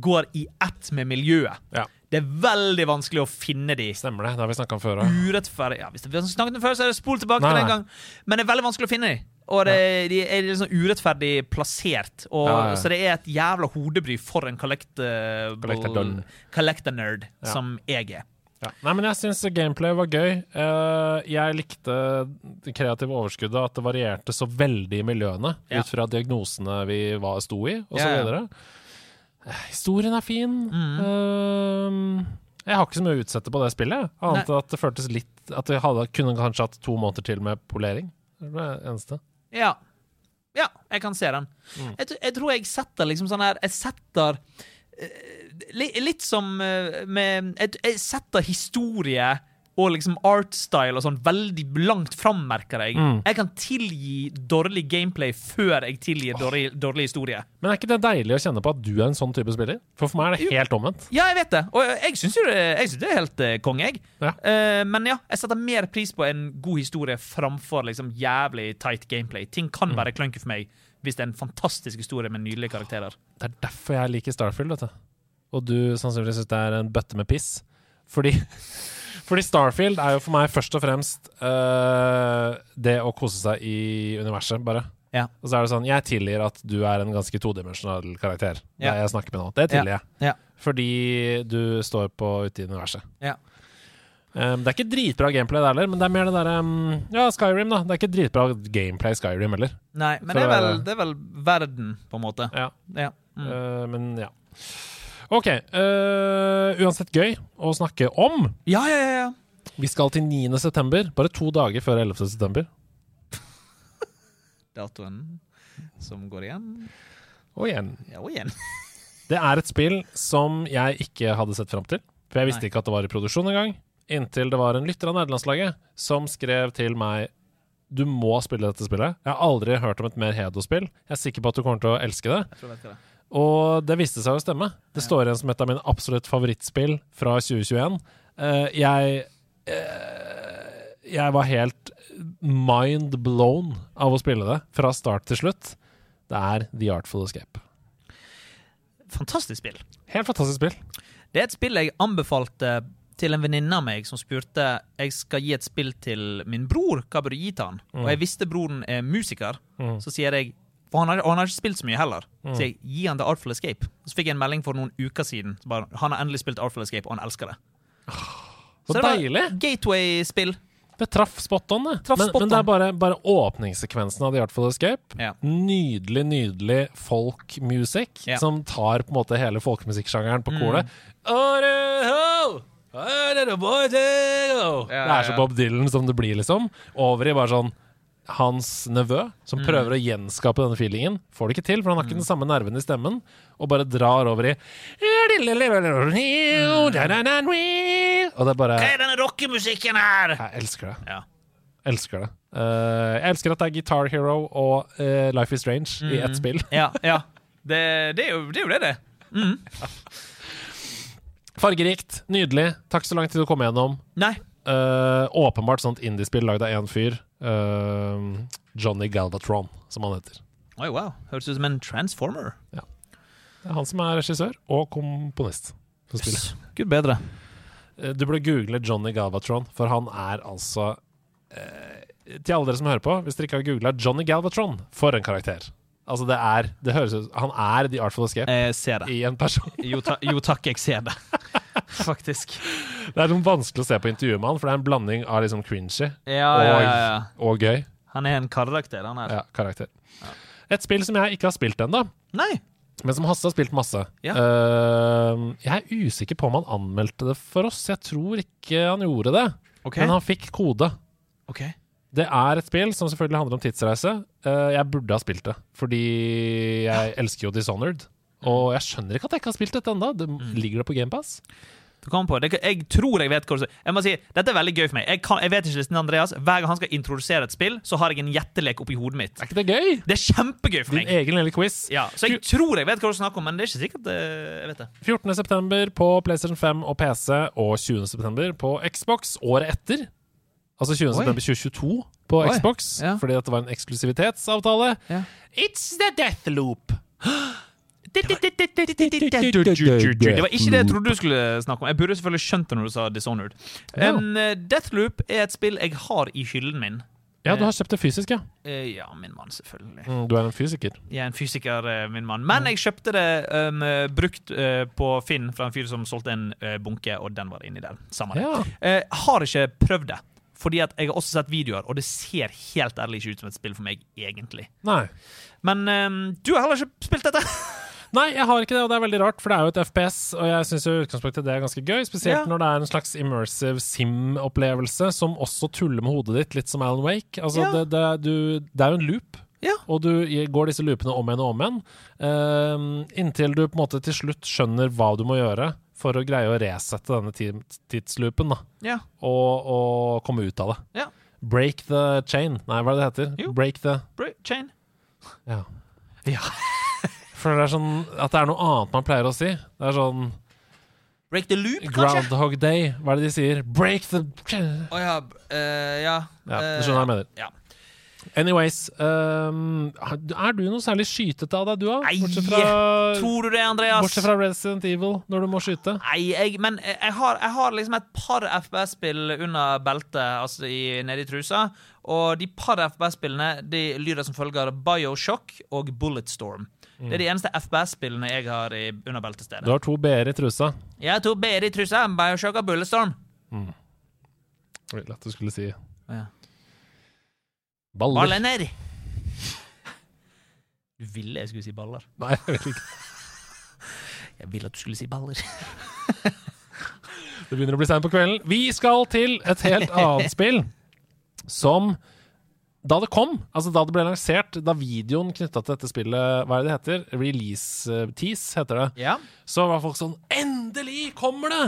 S2: går i ett med miljøet.
S1: Ja,
S2: Det er veldig vanskelig å finne de.
S1: stemmer det. Det har vi snakka om før òg.
S2: Urettferdig ja, Hvis det- vi har snakket om før, så er det spol tilbake
S1: Nei,
S2: til den gang. Men det er veldig vanskelig å finne de. Og det, de er litt sånn urettferdig plassert. Og,
S1: Ja, ja.
S2: Så det er et jævla hodebry for en collectible-
S1: Collector-dun.
S2: collector-nerd
S1: Ja.
S2: som jeg er.
S1: Ja. Nei, men jeg syns gameplay var gøy. Eh, jeg likte det kreative overskuddet, at det varierte så veldig i miljøene
S2: Ja.
S1: ut fra diagnosene vi var, sto i, og så
S2: Ja, ja.
S1: videre. Eh, Historien er fin.
S2: Mm.
S1: Eh, jeg har ikke så mye å utsette på det spillet, annet enn at det føltes litt At vi hadde, kunne kanskje hatt to måneder til med polering. Det var det eneste.
S2: Ja. Ja, jeg kan se den.
S1: Mm.
S2: Jeg, jeg tror jeg setter liksom sånn her Jeg setter Litt som eh, med jeg, setter historie og liksom artstyle og sånn veldig langt fram, merker jeg.
S1: Mm.
S2: Jeg kan tilgi dårlig gameplay før jeg tilgir dårlig, dårlig historie.
S1: Men er ikke det deilig å kjenne på at du er en sånn type spiller? For for meg er det helt omvendt.
S2: Ja, jeg vet det. Og jeg syns jo det, det er helt eh, konge, jeg.
S1: Ja.
S2: Uh, men ja, jeg setter mer pris på en god historie framfor liksom jævlig tight gameplay. Ting kan være clunky for meg hvis det er en fantastisk historie med nydelige karakterer.
S1: Det er derfor jeg liker Starfield, vet du. Og du sannsynligvis syns det er en bøtte med piss. Fordi, fordi Starfield er jo for meg først og fremst uh, det å kose seg i universet, bare.
S2: Ja.
S1: Og så er det sånn Jeg tilgir at du er en ganske todimensjonal karakter.
S2: Ja.
S1: Det jeg snakker med nå. Det tilgir jeg.
S2: Ja.
S1: Fordi du står på ute i universet.
S2: Ja.
S1: Um, det er ikke dritbra gameplay det heller, men det er mer det derre um, Ja, Skyrim, da. Det er ikke dritbra gameplay Skyrim heller.
S2: Nei, men det er, vel, det er vel verden, på en måte.
S1: Ja.
S2: Ja. Mm.
S1: Uh, men ja. OK. Uh, uansett gøy å snakke om.
S2: ja, ja, ja, ja.
S1: Vi skal til 9. september, bare to dager før 11. september.
S2: Datoen som går igjen.
S1: Og igjen.
S2: Ja, og igjen.
S1: Det er et spill som jeg ikke hadde sett fram til. For jeg visste
S2: Nei.
S1: ikke at det var i produksjon engang. Inntil det var en lytter av nederlandslaget som skrev til meg Du må spille dette spillet. Jeg har aldri hørt om et mer Hedo-spill. Jeg er sikker på at du kommer til å elske det.
S2: Jeg tror jeg vet det.
S1: Og det viste seg å stemme. Det står igjen som et av mine absolutt favorittspill fra 2021. Eh, jeg eh, Jeg var helt mind blown av å spille det fra start til slutt. Det er The Artful Escape.
S2: Fantastisk spill.
S1: Helt fantastisk spill.
S2: Det er et spill jeg anbefalte til en venninne av meg som spurte jeg skal gi et spill til min bror. Hva bør du gi til han? Og jeg visste broren er musiker.
S1: Mm.
S2: Så sier jeg for han har, han har ikke spilt så mye heller. Så jeg gi han til Artful Escape. Så fikk jeg en melding for noen uker siden. Så bare, han har endelig spilt Artful Escape, og han elsker det.
S1: Så
S2: det var! Gateway-spill.
S1: Det traff spot on, det.
S2: Traff
S1: men,
S2: spot
S1: men det er bare, bare åpningssekvensen av The Artful Escape.
S2: Ja.
S1: Nydelig, nydelig folk-music
S2: Ja.
S1: som tar på en måte hele folkemusikksjangeren på
S2: Mm.
S1: Det er så Bob Dylan som det blir, liksom. Over i bare sånn hans nevø, som prøver å gjenskape denne feelingen. Får det ikke til, for han har ikke den samme nerven i stemmen. Og bare drar over i Og det er bare
S2: Hva er denne rockemusikken her?
S1: Jeg elsker det.
S2: Ja.
S1: Elsker det. Eh, jeg elsker at det er Guitar Hero og eh, Life is Strange i ett spill.
S2: Ja, ja. Det, det, er jo, det er jo det, det.
S1: Fargerikt, nydelig. Takk så lang tid du kom gjennom.
S2: Nei.
S1: Uh, åpenbart sånt indiespill lagd av én fyr. Eh, Johnny Galvatron, som han heter.
S2: Oi, wow. Høres ut som en transformer.
S1: Det er han som er regissør og komponist Som yes.
S2: Gud bedre.
S1: Eh, Du burde google Johnny Galvatron, for han er altså eh, Til alle dere som hører på, hvis dere ikke har googla Johnny Galvatron, for en karakter. Altså, det er Det høres ut Han er The Artful Escape
S2: Jeg ser det.
S1: i en person.
S2: Jo, ta, jo takk, jeg ser det. Faktisk.
S1: Det er sånn vanskelig å se på intervjuet med han, for det er en blanding av liksom cringy
S2: Ja, ja, ja, ja.
S1: og gøy
S2: Han er en karakter, han her.
S1: ja, karakter. Et spill som jeg ikke har spilt ennå, men som Hasse har spilt masse. Eh, jeg er usikker på om han anmeldte det for oss. Jeg tror ikke han gjorde det,
S2: OK.
S1: men han fikk kode.
S2: ok
S1: Det er et spill som selvfølgelig handler om tidsreise. Eh, jeg burde ha spilt det, fordi jeg elsker jo Dishonored. Og jeg skjønner ikke at jeg ikke har spilt dette ennå. Det, Ligger det på GamePass?
S2: Du kom på. Det, jeg tror jeg vet hva du sier. Jeg må si, Dette er veldig gøy for meg. Jeg, kan, jeg vet ikke listen Andreas. Hver gang han skal introdusere et spill, så har jeg en gjettelek oppi hodet mitt.
S1: Er ikke det gøy?
S2: Det er kjempegøy for
S1: Din
S2: meg.
S1: egen lille quiz.
S2: Ja, så jeg tror jeg vet hva du snakker om, men det er ikke sikkert eh, jeg vet det.
S1: 14.9. på PlayStation 5 og PC, og 20.9. på Xbox året etter. Altså 20.9. 2022 på
S2: Oi,
S1: Xbox,
S2: ja.
S1: fordi dette var en eksklusivitetsavtale.
S2: Ja.
S1: It's the Deathloop.
S2: Det var ikke det jeg trodde du skulle snakke om. Jeg burde selvfølgelig skjønt det når du sa Dishonored. Um, eh, Deathloop er et spill jeg har i hyllen min.
S1: Ja, du har kjøpt det fysisk, ja.
S2: Eh, ja, min mann, selvfølgelig.
S1: Mm, du er en fysiker.
S2: Jeg er en fysiker, eh, min mann. Men jeg kjøpte det um, eh, brukt uh, på Finn fra en fyr som solgte en uh, bunke, og den var inni der. Samme det.
S1: Ja.
S2: Eh, har ikke prøvd det. Fordi at jeg har også sett videoer, og det ser helt ærlig ikke ut som et spill for meg, egentlig.
S1: Nei.
S2: Men um, du har heller ikke spilt dette?
S1: Nei, jeg har ikke det, og det er veldig rart, for det er jo et FPS, og jeg syns utgangspunktet det er ganske gøy. Spesielt
S2: Ja.
S1: når det er en slags immersive sim-opplevelse som også tuller med hodet ditt, litt som Alan Wake. Altså,
S2: Ja.
S1: det, det, du, det er jo en loop.
S2: Ja.
S1: Og du går disse loopene om igjen og om igjen, uh, inntil du på en måte til slutt skjønner hva du må gjøre for å greie å resette denne ti- tidsloopen, da.
S2: Ja.
S1: Og, og komme ut av det.
S2: Ja.
S1: Break the chain. Nei, hva er det det heter?
S2: Jo.
S1: Break the
S2: Break Chain.
S1: Ja.
S2: Ja.
S1: For det er sånn at det er noe annet man pleier å si. Det er sånn
S2: Break the loop, kanskje?
S1: Groundhog Day. Hva er det de sier? Break the
S2: Å ja. Uh, ja.
S1: Ja,
S2: eh,
S1: du skjønner hva jeg mener.
S2: Ja.
S1: Anyways, um, er du noe særlig skytete av deg, du, da? Bortsett fra,
S2: Tror du det, Andreas?
S1: bortsett fra Resident Evil, når du må skyte?
S2: Nei, jeg, men jeg har, jeg har liksom et par FPS-spill under beltet, altså i, nede i trusa. Og de par FPS-spillene de lyder som følger Bioshock og Bulletstorm. Det er de eneste FPS-spillene jeg har i, under
S1: Du har to b-er i trusa.
S2: Ja, to BR i trusa, Bioshock og Bulletstorm.
S1: Mm. Lett du skulle si
S2: Ja.
S1: Baller.
S2: Ballener! Du ville jeg skulle si baller.
S1: Nei, jeg vet ikke.
S2: Jeg ville at du skulle si baller.
S1: Det begynner å bli seint på kvelden. Vi skal til et helt annet spill som da det kom, altså da det ble lansert, da videoen knytta til dette spillet Hva er det det heter? Release-tease, heter det.
S2: Ja.
S1: Så var folk sånn Endelig kommer det!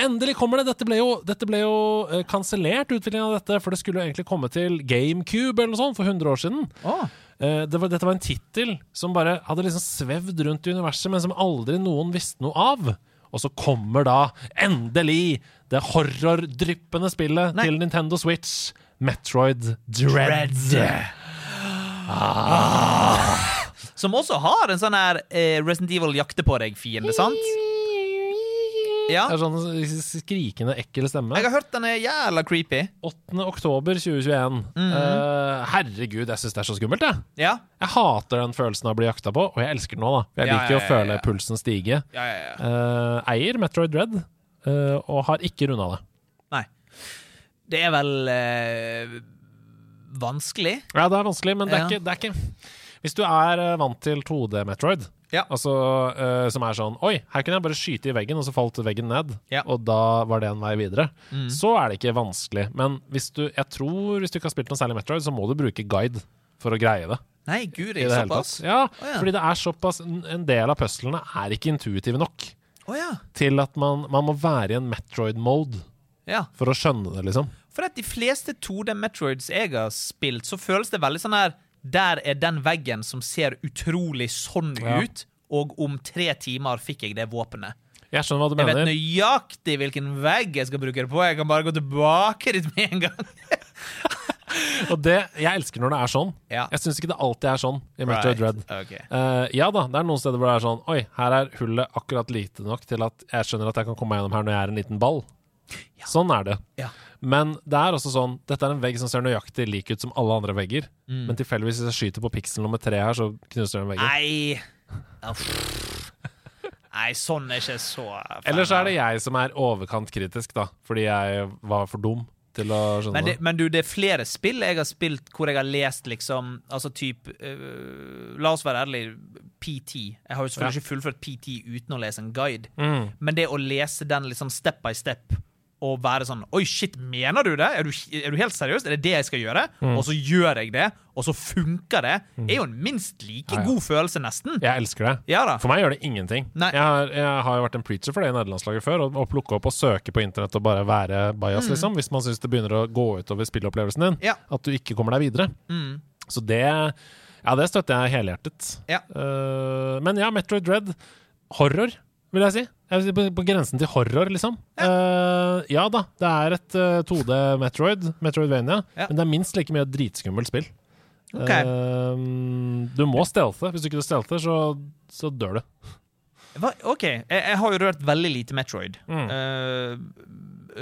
S1: Endelig kommer det! Dette ble jo, dette ble jo uh, kansellert, utviklingen av dette, for det skulle jo egentlig komme til GameCube eller noe sånt for 100 år siden.
S2: Oh.
S1: Uh, det var, dette var en tittel som bare hadde liksom svevd rundt i universet, men som aldri noen visste noe av. Og så kommer da endelig det horrordryppende spillet
S2: Nei.
S1: til Nintendo Switch, Metroid Dread.
S2: Som også har en sånn her eh, Resident Evil jakte på deg-fiende, sant? Ja.
S1: Det er sånn skrikende, ekkel stemme.
S2: Jeg har hørt den er jævla creepy.
S1: 8. oktober 2021.
S2: Mhm.
S1: Uh, herregud, jeg syns det er så skummelt, jeg.
S2: Ja.
S1: Jeg hater den følelsen av å bli jakta på, og jeg elsker den nå, da. Jeg liker jo
S2: ja,
S1: å føle pulsen stige.
S2: Ja, ja, ja.
S1: Eh, eier Metroid Dread, uh, og har ikke runda det.
S2: Nei. Det er vel eh, vanskelig.
S1: Ja, det er vanskelig, men det er, ikke, det er ikke Hvis du er eh, vant til 2D Metroid,
S2: Ja.
S1: altså uh, som er sånn Oi, her kunne jeg bare skyte i veggen, og så falt veggen ned.
S2: Ja.
S1: Og da var det en vei videre.
S2: Mm.
S1: Så er det ikke vanskelig. Men hvis du, jeg tror hvis du ikke har spilt noe særlig Metroid, så må du bruke guide for å greie det.
S2: Nei,
S1: gud, det er tatt.
S2: såpass?
S1: Ja,
S2: ja.
S1: fordi det er såpass en del av puslene er ikke intuitive nok
S2: oh, ja.
S1: til at man, man må være i en Metroid-mode
S2: ja.
S1: for å skjønne det, liksom.
S2: For at de fleste 2D Metroids jeg har spilt, så føles det veldig sånn her Der er den veggen som ser utrolig sånn
S1: Ja.
S2: ut, og om tre timer fikk jeg det våpenet.
S1: Jeg skjønner hva du
S2: Jeg vet nøyaktig hvilken vegg jeg skal bruke det på. Jeg kan bare gå tilbake dit med en gang.
S1: Og det, jeg elsker når det er sånn.
S2: Ja.
S1: Jeg syns ikke det alltid er sånn i Metroid Dread.
S2: Okay.
S1: Uh, ja da, det er noen steder hvor det er sånn Oi, her er hullet akkurat lite nok til at jeg skjønner at jeg kan komme meg gjennom her når jeg er en liten ball. Sånn er det.
S2: Ja.
S1: Men det er også sånn Dette er en vegg som ser nøyaktig lik ut som alle andre vegger.
S2: Mm.
S1: Men tilfeldigvis hvis jeg skyter på piksel nummer tre her, så knuser den veggen.
S2: Nei Nei, sånn er ikke så fan
S1: Eller så er det jeg som er overkant kritisk, da. Fordi jeg var for dum til å skjønne
S2: men, det, men du, det er flere spill jeg har spilt hvor jeg har lest liksom Altså type uh, La oss være ærlige. PT. Jeg har jo selvfølgelig
S1: Ja.
S2: ikke fullført PT uten å lese en guide.
S1: Mm.
S2: Men det å lese den liksom step by step og være sånn Oi, shit, mener du det? Er du, er du helt seriøs? Er det det jeg skal gjøre?
S1: Mm.
S2: Og så gjør jeg det, og så funker det. Er jo en minst like
S1: Ja, ja.
S2: god følelse, nesten.
S1: Jeg elsker det.
S2: Ja.
S1: For meg gjør det ingenting. Jeg har, jeg har jo vært en preacher for det i nederlandslaget før. Å plukke opp og søke på internett og bare være bajas, liksom. Hvis man syns det begynner å gå utover spilleopplevelsen din.
S2: Mm.
S1: At du ikke kommer deg videre.
S2: Mm.
S1: Så det Ja, det støtter jeg helhjertet. Eh, men ja, Metroid Dread. Horror, vil jeg si. På, grensen til horror, liksom. Eh, ja da, det er et uh, 2D Metroid, Metroidvania,
S2: Ja.
S1: men det er minst like mye dritskummelt spill.
S2: Ok.
S1: Uh, du må stelte. Hvis du ikke stealther, så, så dør du.
S2: OK, jeg, jeg har jo rørt veldig lite Metroid.
S1: Mm.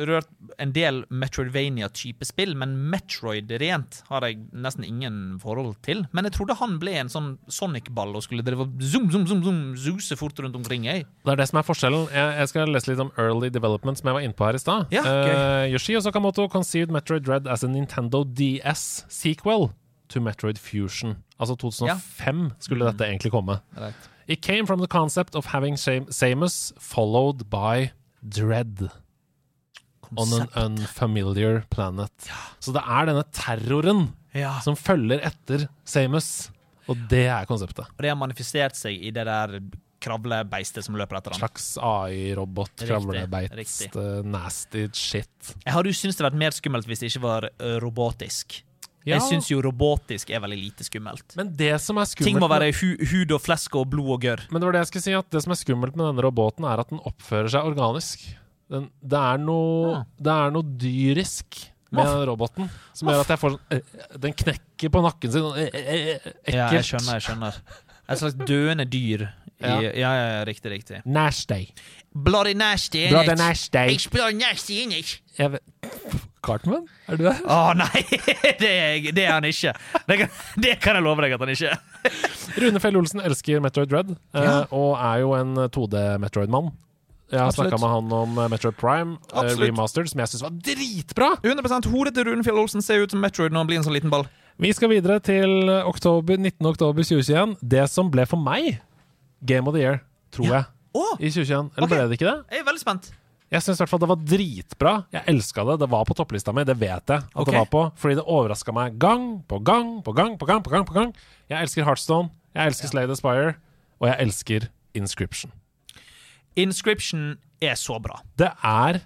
S2: Rørt en del Metroidvania-type spill, men Metroid rent har jeg nesten ingen forhold til. Men jeg trodde han ble en sånn Sonic-ball og skulle drive zoom, zoom, zoom, zoom, zuse fort rundt omkring. Jeg.
S1: Det er det som er forskjellen. Jeg, jeg skal lese litt om early development, som jeg var inne på her i stad.
S2: Ja,
S1: Eh, Yoshio Sakamoto conceived Metroid Dread as a Nintendo DS sequel to Metroid Fusion. Altså 2005 skulle
S2: Mm.
S1: dette egentlig komme. It came from the concept of having Sam- Samus followed by Dread on an unfamiliar planet. Så det er denne terroren
S2: Ja.
S1: som følger etter Samus, og det er konseptet.
S2: Og det har manifestert seg i det der kravlebeistet som løper etter ham.
S1: slags AI-robot, kravlebeist, eh, nasty shit.
S2: Jeg hadde jo syntes det hadde vært mer skummelt hvis det ikke var robotisk.
S1: Ja.
S2: Jeg syns jo robotisk er veldig lite skummelt.
S1: Men det som er skummelt
S2: Ting må være hu hud og flesk og blod og gørr.
S1: Men det var det jeg skulle si, at det som er skummelt med denne roboten, er at den oppfører seg organisk. Den, det, er noe,
S2: Ja.
S1: det er noe dyrisk med den roboten som gjør at jeg får sånn eh, Den knekker på nakken sin. sånn, eh, eh, eh, Ekkelt.
S2: Ja, jeg skjønner, jeg skjønner. Et slags døende dyr. I, ja.
S1: Ja.
S2: ja, riktig, riktig.
S1: Nasty.
S2: Bloody nasty.
S1: Bloody nasty.
S2: It's bloody nasty?
S1: Jeg vet Cartman? Er du der?
S2: Å nei, det er, det er han ikke. Det kan, det kan jeg love deg at han ikke er.
S1: Rune Fjell Olsen elsker Metroid Dread, eh,
S2: Ja.
S1: og er jo en 2D-Metroid-mann. Jeg har snakka med han om eh, Metroid Prime eh,
S2: Absolutt.
S1: Remastered, som jeg syns var dritbra!
S2: 100% Hodet til Rune Fjell Olsen ser ut som Metroid når han blir en sånn liten ball.
S1: Vi skal videre til oktober, 19. oktober 2021. Det som ble for meg Game of the Year, tror
S2: Ja.
S1: jeg,
S2: oh.
S1: i 2021. Eller
S2: okay.
S1: ble det ikke det?
S2: jeg er veldig spent.
S1: Jeg syns i hvert fall det var dritbra. Jeg elska det. Det var på topplista mi, det vet jeg at
S2: okay.
S1: det var på. Fordi det overraska meg gang på gang på gang på gang. på gang på gang Jeg elsker Heartstone, jeg elsker Slay the Spire, og jeg elsker Inscription.
S2: Inscription er så bra.
S1: Det er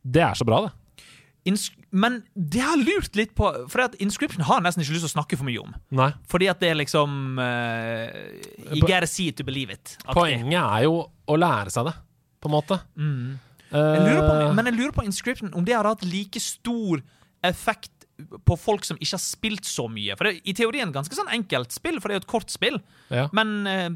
S1: Det er så bra, det.
S2: Ins men det har lurt litt på For at Inscription har jeg nesten ikke lyst til å snakke for mye om.
S1: Nei.
S2: Fordi at det er liksom uh, You gotta see it to believe it. Aktiv.
S1: Poenget er jo å lære seg det, på en måte.
S2: Mm. Jeg lurer på, men jeg lurer på Inscription om det har hatt like stor effekt på folk som ikke har spilt så mye. For det er i teorien ganske sånn enkelt spill, for det er jo et kort spill.
S1: ja.
S2: Men uh,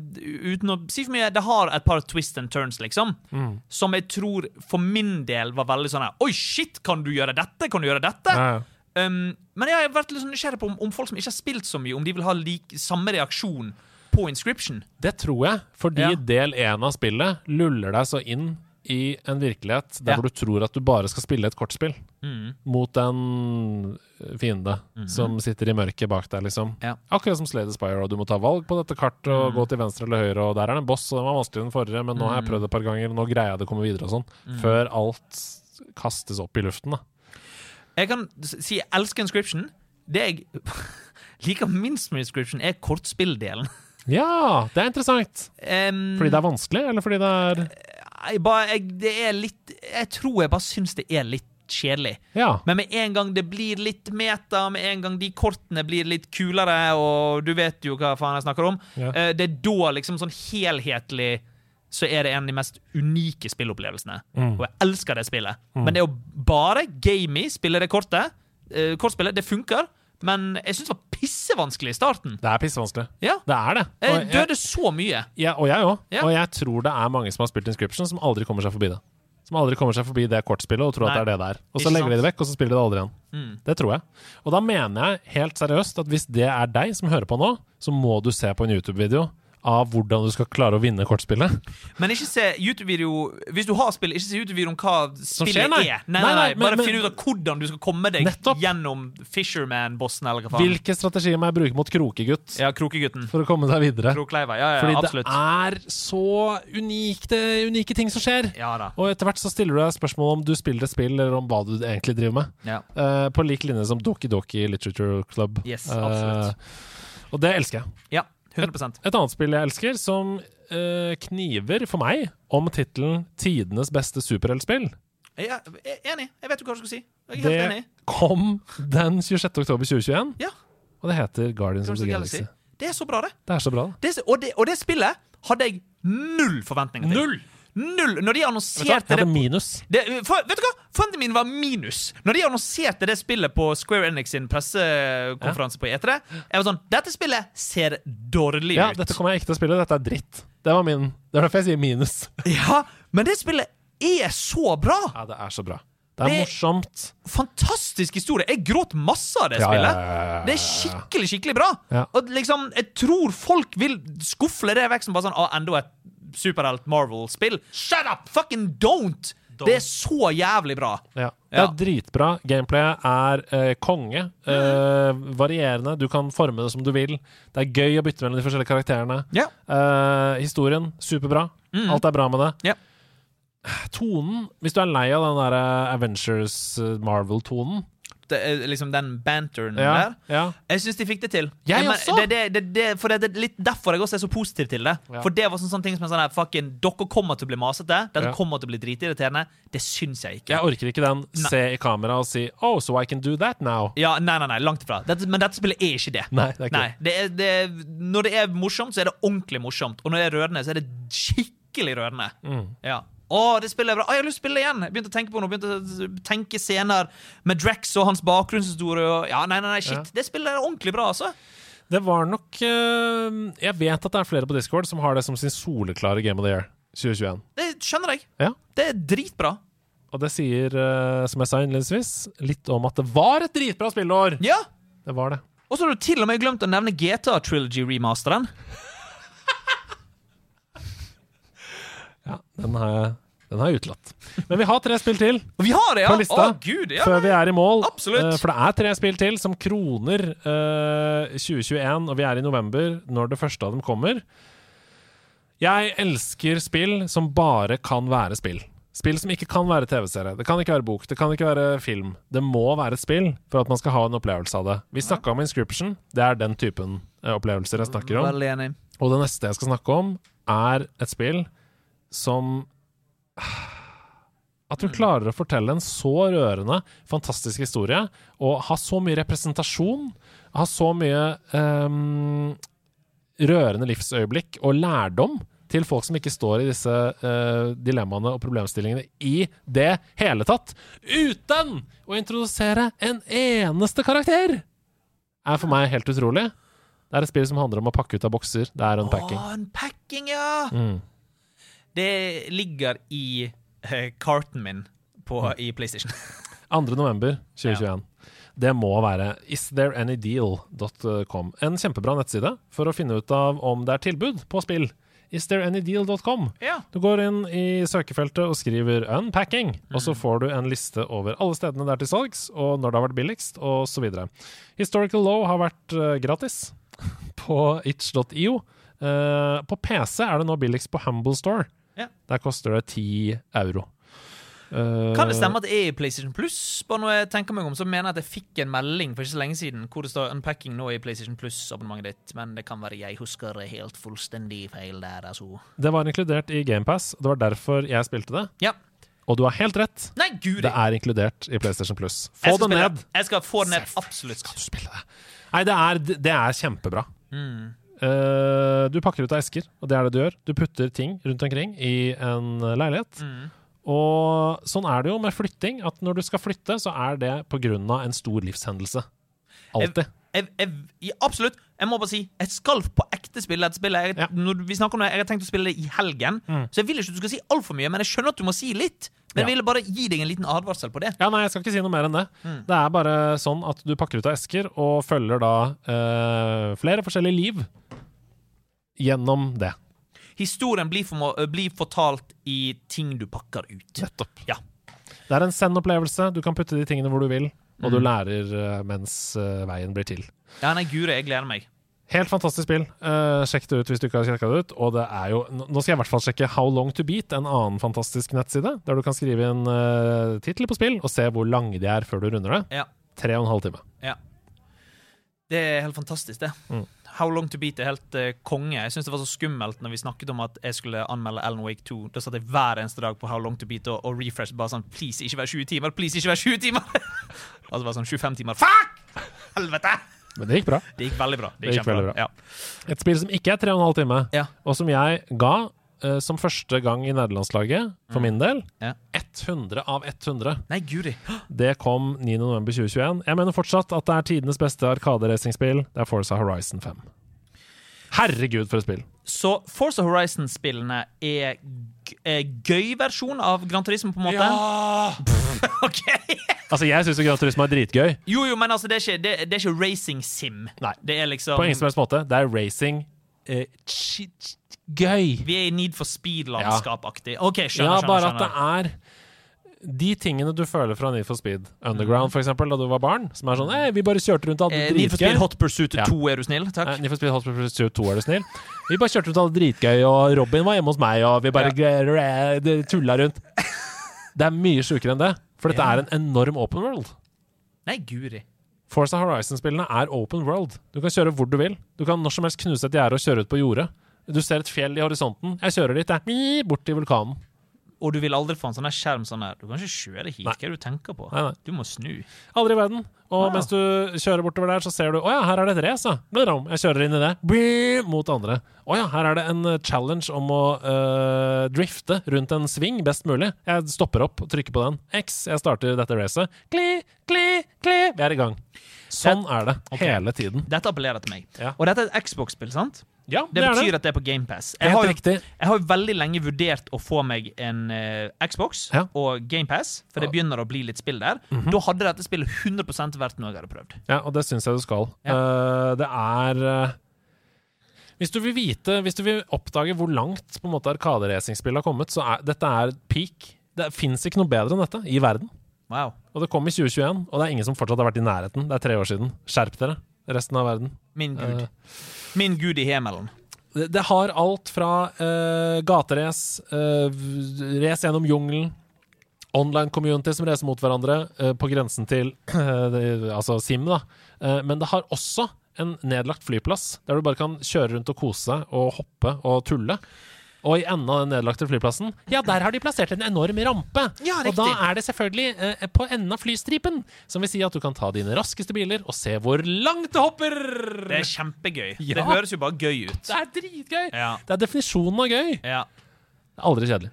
S2: uten å si for mye, det har et par twist and turns, liksom.
S1: Mm.
S2: Som jeg tror for min del var veldig sånn her Oi, shit, kan du gjøre dette? Kan du gjøre dette?
S1: Ja, ja.
S2: Um, men jeg har vært litt sånn nysgjerrig på om, om folk som ikke har spilt så mye, om de vil ha like, samme reaksjon på Inscription.
S1: Det tror jeg, fordi del én av spillet luller deg så inn i en virkelighet der hvor du tror at du bare skal spille et kortspill.
S2: Mm.
S1: mot en fiende som sitter i mørket bak deg, liksom.
S2: Mhm. Ja.
S1: Akkurat som Slade Spire, og du må ta valg på dette kartet og
S2: Mm.
S1: gå til venstre eller høyre, og der er det en boss, og den var vanskeligere enn den forrige, men nå har jeg prøvd et par ganger, nå greier jeg det å komme videre og sånn.
S2: Mm.
S1: Før alt kastes opp i luften, da.
S2: Jeg kan si jeg elsker Inscription. Det jeg liker minst med Inscription, er kortspilldelen.
S1: Ja, det er interessant.
S2: Um,
S1: Fordi det er vanskelig, eller fordi det er
S2: jeg, bare, jeg, det er litt Jeg tror jeg bare syns det er litt kjedelig.
S1: Ja.
S2: Men med en gang det blir litt meta, med en gang de kortene blir litt kulere, og du vet jo hva faen jeg snakker om,
S1: Ja.
S2: eh, det er da liksom sånn helhetlig så er det en av de mest unike spillopplevelsene.
S1: Mm.
S2: Og jeg elsker det spillet. Men det er jo bare gamey, spille det kortet. Eh, kortspillet. Det funker, men jeg syns det var pissevanskelig i starten.
S1: Det er pissevanskelig.
S2: Ja.
S1: Det er det. Og jeg,
S2: døde så mye.
S1: ja, og jeg òg.
S2: Ja.
S1: Og jeg tror det er mange som har spilt Inscription, som aldri kommer seg forbi det. Som aldri kommer seg forbi det kortspillet og tror
S2: Nei.
S1: at det er det det er. Og så
S2: Ikke
S1: legger de det vekk, og så spiller de det aldri igjen.
S2: Mm.
S1: Det tror jeg. Og da mener jeg helt seriøst at hvis det er deg som hører på nå, så må du se på en YouTube-video av hvordan du skal klare å vinne kortspillet.
S2: Men ikke se YouTube-video Hvis du har spill, ikke se YouTube-video om hva spillet
S1: skjer, nei.
S2: er. Nei, nei,
S1: Nei,
S2: nei, Bare
S1: men-
S2: finn ut av hvordan du skal komme deg
S1: Nettopp.
S2: gjennom Fisherman-bossen, eller hva faen.
S1: Hvilke strategier må jeg bruke mot krokegutt
S2: Ja, Krokegutten.
S1: for å komme deg videre?
S2: Krokleiva. Ja, ja,
S1: Fordi
S2: absolutt.
S1: det er så unike, er unike ting som skjer.
S2: Ja da.
S1: Og etter hvert så stiller du deg spørsmål om du spiller et spill, eller om hva du egentlig driver med.
S2: Ja.
S1: Uh, på lik linje som Doki Doki Literature Club.
S2: Yes,
S1: absolutt
S2: absolutt.
S1: og det elsker jeg.
S2: ja 100
S1: Et annet spill jeg elsker, som uh, kniver for meg om tittelen 'Tidenes beste superheltspill',
S2: Jeg er enig. Jeg vet jo hva du skal si.
S1: Det
S2: enig.
S1: kom den 26. oktober 2021.
S2: Ja.
S1: Og det heter Guardians of the Galaxy.
S2: Det er så bra, det.
S1: Det er så bra.
S2: det og, det og det spillet hadde jeg null forventninger til.
S1: Null!
S2: Null! Når de annonserte det
S1: minus.
S2: det, for, vet du hva? Forventningene min var minus. Når de annonserte det spillet på Square Enix sin pressekonferanse på E3, jeg var sånn Dette spillet ser dårlig
S1: Ja,
S2: ut.
S1: dette kommer jeg ikke til å spille. Dette er dritt. Det var min. Det er derfor jeg sier minus.
S2: Ja, men det spillet er så bra!
S1: Ja, det er så bra. Det er
S2: Det-
S1: morsomt.
S2: Fantastisk historie. Jeg gråt masse av det
S1: Ja, ja,
S2: spillet.
S1: ja, ja, ja.
S2: Det er skikkelig, skikkelig bra.
S1: Ja.
S2: Og liksom, jeg tror folk vil skufle det vekk som bare sånn Å, enda et superhelt Marvel-spill. Shut up! Fucking don't! Det er så jævlig bra.
S1: Ja. Det
S2: Ja.
S1: er dritbra. Gameplayet er eh, konge. Eh, varierende. Du kan forme det som du vil. Det er gøy å bytte mellom de forskjellige karakterene.
S2: Ja.
S1: Eh, historien superbra. Alt er bra med det. Tonen Hvis du er lei av den der eh, Avengers eh, Marvel-tonen
S2: Det liksom den banteren
S1: ja,
S2: der.
S1: ja.
S2: Jeg syns de fikk det til.
S1: Jeg
S2: men,
S1: også.
S2: Det, det, det, for det er litt derfor jeg også er så positiv til det.
S1: Ja.
S2: For det var sånn, sånn ting som er sånn her, fucking, Dere kommer til å bli masete. Dere kommer til å bli dritirriterende. Det syns jeg ikke.
S1: Jeg orker ikke den
S2: Nei.
S1: se i kamera og si Oh, so I can do that now.
S2: Ja, Nei, nei, nei, langt ifra. Men dette spillet er ikke det.
S1: Nei, det er ikke
S2: Nei, det det er, Når det er morsomt, så er det ordentlig morsomt. Og når det er rørende, så er det skikkelig rørende.
S1: Mm.
S2: Ja. Å, det spillet er bra. Å, jeg har lyst til å spille igjen. Jeg begynte å tenke på noe, begynte å tenke scener med Drax og hans bakgrunnshistorie. Og, ja, nei, nei, nei, shit. Det spillet er ordentlig bra, altså.
S1: Det var nok eh, Jeg vet at det er flere på Discord som har det som sin soleklare Game of the Year 2021.
S2: Det skjønner jeg.
S1: Ja.
S2: Det er dritbra.
S1: Og det sier, eh, som jeg sa innledningsvis, litt om at det var et dritbra spillår!
S2: Ja.
S1: Det var det.
S2: Og så har du til og med glemt å nevne GTA Trilogy-remasteren.
S1: Ja, den har jeg, den har jeg utelatt. Men vi har tre spill til
S2: vi har det, ja!
S1: på lista
S2: Å, gud, ja.
S1: før vi er i mål.
S2: Absolutt.
S1: Eh, for det er tre spill til som kroner uh, 2021, og vi er i november når det første av dem kommer. Jeg elsker spill som bare kan være spill. Spill som ikke kan være TV-serie. Det kan ikke være bok, det kan ikke være film. Det må være et spill for at man skal ha en opplevelse av det. Vi snakka om Inscription. Det er den typen eh, opplevelser jeg snakker om. Og det neste jeg skal snakke om, er et spill som At du klarer å fortelle en så rørende, fantastisk historie, og ha så mye representasjon, ha så mye um, rørende livsøyeblikk og lærdom til folk som ikke står i disse uh, dilemmaene og problemstillingene i det hele tatt, uten å introdusere en eneste karakter, er for meg helt utrolig. Det er et spill som handler om å pakke ut av bokser. Det er unpacking.
S2: Å, unpacking, ja!
S1: Mm.
S2: Det ligger i eh, carten min på,
S1: Mm.
S2: i PlayStation.
S1: 2. november 2021. Det må være istthereanydeal.com. En kjempebra nettside for å finne ut av om det er tilbud på spill istthereanydeal.com.
S2: Ja.
S1: Du går inn i søkefeltet og skriver 'unpacking', og
S2: Mm.
S1: så får du en liste over alle stedene det er til salgs, og når det har vært billigst, og så videre. Historical Low har vært uh, gratis på itch.io. Uh, på PC er det nå billigst på Humble Store.
S2: Ja.
S1: Der koster det 10 euro. Uh,
S2: Kan det stemme at det er i PlayStation Plus? Bare når jeg tenker meg om, så mener jeg at jeg fikk en melding for ikke så lenge siden hvor det står 'Unpacking nå i PlayStation Plus-abonnementet ditt', men det kan være jeg husker helt fullstendig feil der, altså.
S1: Det var inkludert i GamePass. Det var derfor jeg spilte det.
S2: Ja.
S1: Og du har helt rett.
S2: Nei, Gud,
S1: Det er inkludert i PlayStation Plus. Få det ned.
S2: Jeg skal få det ned, absolutt.
S1: Skal du spille det? Nei, det er, det er kjempebra.
S2: Mm.
S1: Eh, du pakker ut av esker, og det er det du gjør. Du putter ting rundt omkring i en leilighet.
S2: Mm.
S1: Og sånn er det jo med flytting, at når du skal flytte, så er det av en stor livshendelse. Alltid.
S2: Jeg, jeg, ja, absolutt. Jeg må bare si jeg skal på ekte spille et spill. Jeg,
S1: Ja.
S2: når vi snakker om det, jeg har tenkt å spille det i helgen,
S1: Mm.
S2: så jeg vil ikke at du skal si altfor mye, men jeg skjønner at du må si litt. Men jeg ville bare gi deg en liten advarsel på det.
S1: Ja, nei, jeg skal ikke si noe mer enn det.
S2: Mm.
S1: Det er bare sånn at du pakker ut av esker og følger da eh, flere forskjellige liv gjennom det.
S2: Historien blir, øh, blir fortalt i ting du pakker ut.
S1: Nettopp.
S2: Ja.
S1: Det er en send-opplevelse. Du kan putte de tingene hvor du vil, og du
S2: Mm.
S1: lærer eh, mens eh, veien blir til.
S2: Ja, nei, guri, jeg gleder meg.
S1: Helt fantastisk spill. Uh, sjekk det ut hvis du ikke har sjekka det ut. Og det er jo Nå skal jeg i hvert fall sjekke How Long To Beat, en annen fantastisk nettside, der du kan skrive inn uh, titler på spill og se hvor lange de er før du runder det.
S2: Ja.
S1: Tre og en halv time.
S2: Det er helt fantastisk, det.
S1: Mm.
S2: How Long To Beat er helt uh, konge. Jeg syns det var så skummelt når vi snakket om at jeg skulle anmelde Alan Wake 2. Da satt jeg hver eneste dag på How Long To Beat og, og refresh bare sånn Please, ikke vær 20 timer! Please, ikke vær 20 timer! altså bare sånn 25 timer. Fuck! Helvete!
S1: Men det gikk bra.
S2: Det gikk veldig bra. Det
S1: Det
S2: gikk
S1: gikk veldig
S2: bra. Ja.
S1: Et spill som ikke er tre og en halv time,
S2: Ja.
S1: og som jeg ga uh, som første gang i nederlandslaget, for min del,
S2: Mm. Ja.
S1: 100 av 100.
S2: Nei, guri.
S1: Det kom 9.11.2021. Jeg mener fortsatt at det er tidenes beste arkaderacingspill. Det er Forza Horizon 5. Herregud, for et spill!
S2: Så Force of Horizon-spillene er gøy versjon av Gran Turismo, på en måte? Ja! ok!
S1: Altså, jeg syns Gran Turismo er dritgøy.
S2: Jo, jo, men altså, det er ikke, det, det er ikke racing sim.
S1: Nei.
S2: Det er liksom
S1: På ingen som helst måte. Det er racing eh, gøy.
S2: Vi er i Need for Speed-landskap-aktig. OK,
S1: Ja,
S2: skjønner,
S1: bare at det er de tingene du føler fra Need for Speed Underground, for eksempel, da du var barn, som er sånn Ei, vi bare kjørte rundt og hadde
S2: eh,
S1: det
S2: Need for Speed. Hot Pursuit
S1: Ja.
S2: 2, er du snill? Takk.
S1: Eh, Need for Speed Hot Pursuit 2, er du snill? Vi bare kjørte rundt og hadde dritgøy, og Robin var hjemme hos meg, og vi bare ja. tulla rundt. Det er mye sjukere enn det, for dette
S2: Ja.
S1: er en enorm open world.
S2: Nei, guri.
S1: Forza Horizon-spillene er open world. Du kan kjøre hvor du vil. Du kan når som helst knuse et gjerde og kjøre ut på jordet. Du ser et fjell i horisonten. Jeg kjører dit, jeg. Bort til vulkanen.
S2: Og du vil aldri få en sånn her skjerm sånn her. Du kan ikke kjøre hit. Hva er det du tenker på?
S1: Nei, nei.
S2: Du må snu.
S1: Aldri i verden. Og
S2: Ah.
S1: mens du kjører bortover der, så ser du Å ja, her er det et race, ja. Blum, Jeg kjører inn i det. Mot andre. Å ja, her er det en eh, challenge om å eh, drifte rundt en sving best mulig. Jeg stopper opp og trykker på den. X, jeg starter dette racet. Kli, kli, kli. Vi er i gang. Sånn er det
S2: okay.
S1: hele tiden.
S2: Dette appellerer til meg.
S1: Ja.
S2: Og dette er et Xbox-spill, sant?
S1: Ja,
S2: Det, betyr at det er på GamePass.
S1: det.
S2: Jeg, har jo- jeg har jo veldig lenge vurdert å få meg en uh, Xbox
S1: Ja.
S2: og GamePass, for det begynner å bli litt spill der.
S1: Mhm.
S2: Da hadde dette spillet 100% vært noe jeg hadde prøvd.
S1: Ja, og det syns jeg du skal. Eh, det er uh, Hvis du vil vite, hvis du vil oppdage hvor langt på en måte Arkaderacingspillet har kommet, så er dette er peak. Det fins ikke noe bedre enn dette i verden.
S2: Wow.
S1: Og det kom i 2021, og det er ingen som fortsatt har vært i nærheten. Det er tre år siden. Skjerp dere, resten av verden.
S2: Min gud.
S1: Eh,
S2: Min gud i himmelen.
S1: det, det har alt fra uh, gaterace, uh, race gjennom jungelen, online community som racer mot hverandre uh, på grensen til eh, det- altså Sim, da. Eh, men det har også en nedlagt flyplass, der du bare kan kjøre rundt og kose seg og hoppe og tulle. Og i enden av den nedlagte flyplassen, ja, der har de plassert en enorm rampe.
S2: Ja,
S1: og da er det selvfølgelig eh, på enden av flystripen, som vil si at du kan ta dine raskeste biler og se hvor langt det hopper!
S2: Det er kjempegøy.
S1: Ja.
S2: Det høres jo bare gøy ut.
S1: Det er dritgøy!
S2: Ja.
S1: Det er definisjonen av gøy.
S2: ja.
S1: Det er Aldri kjedelig.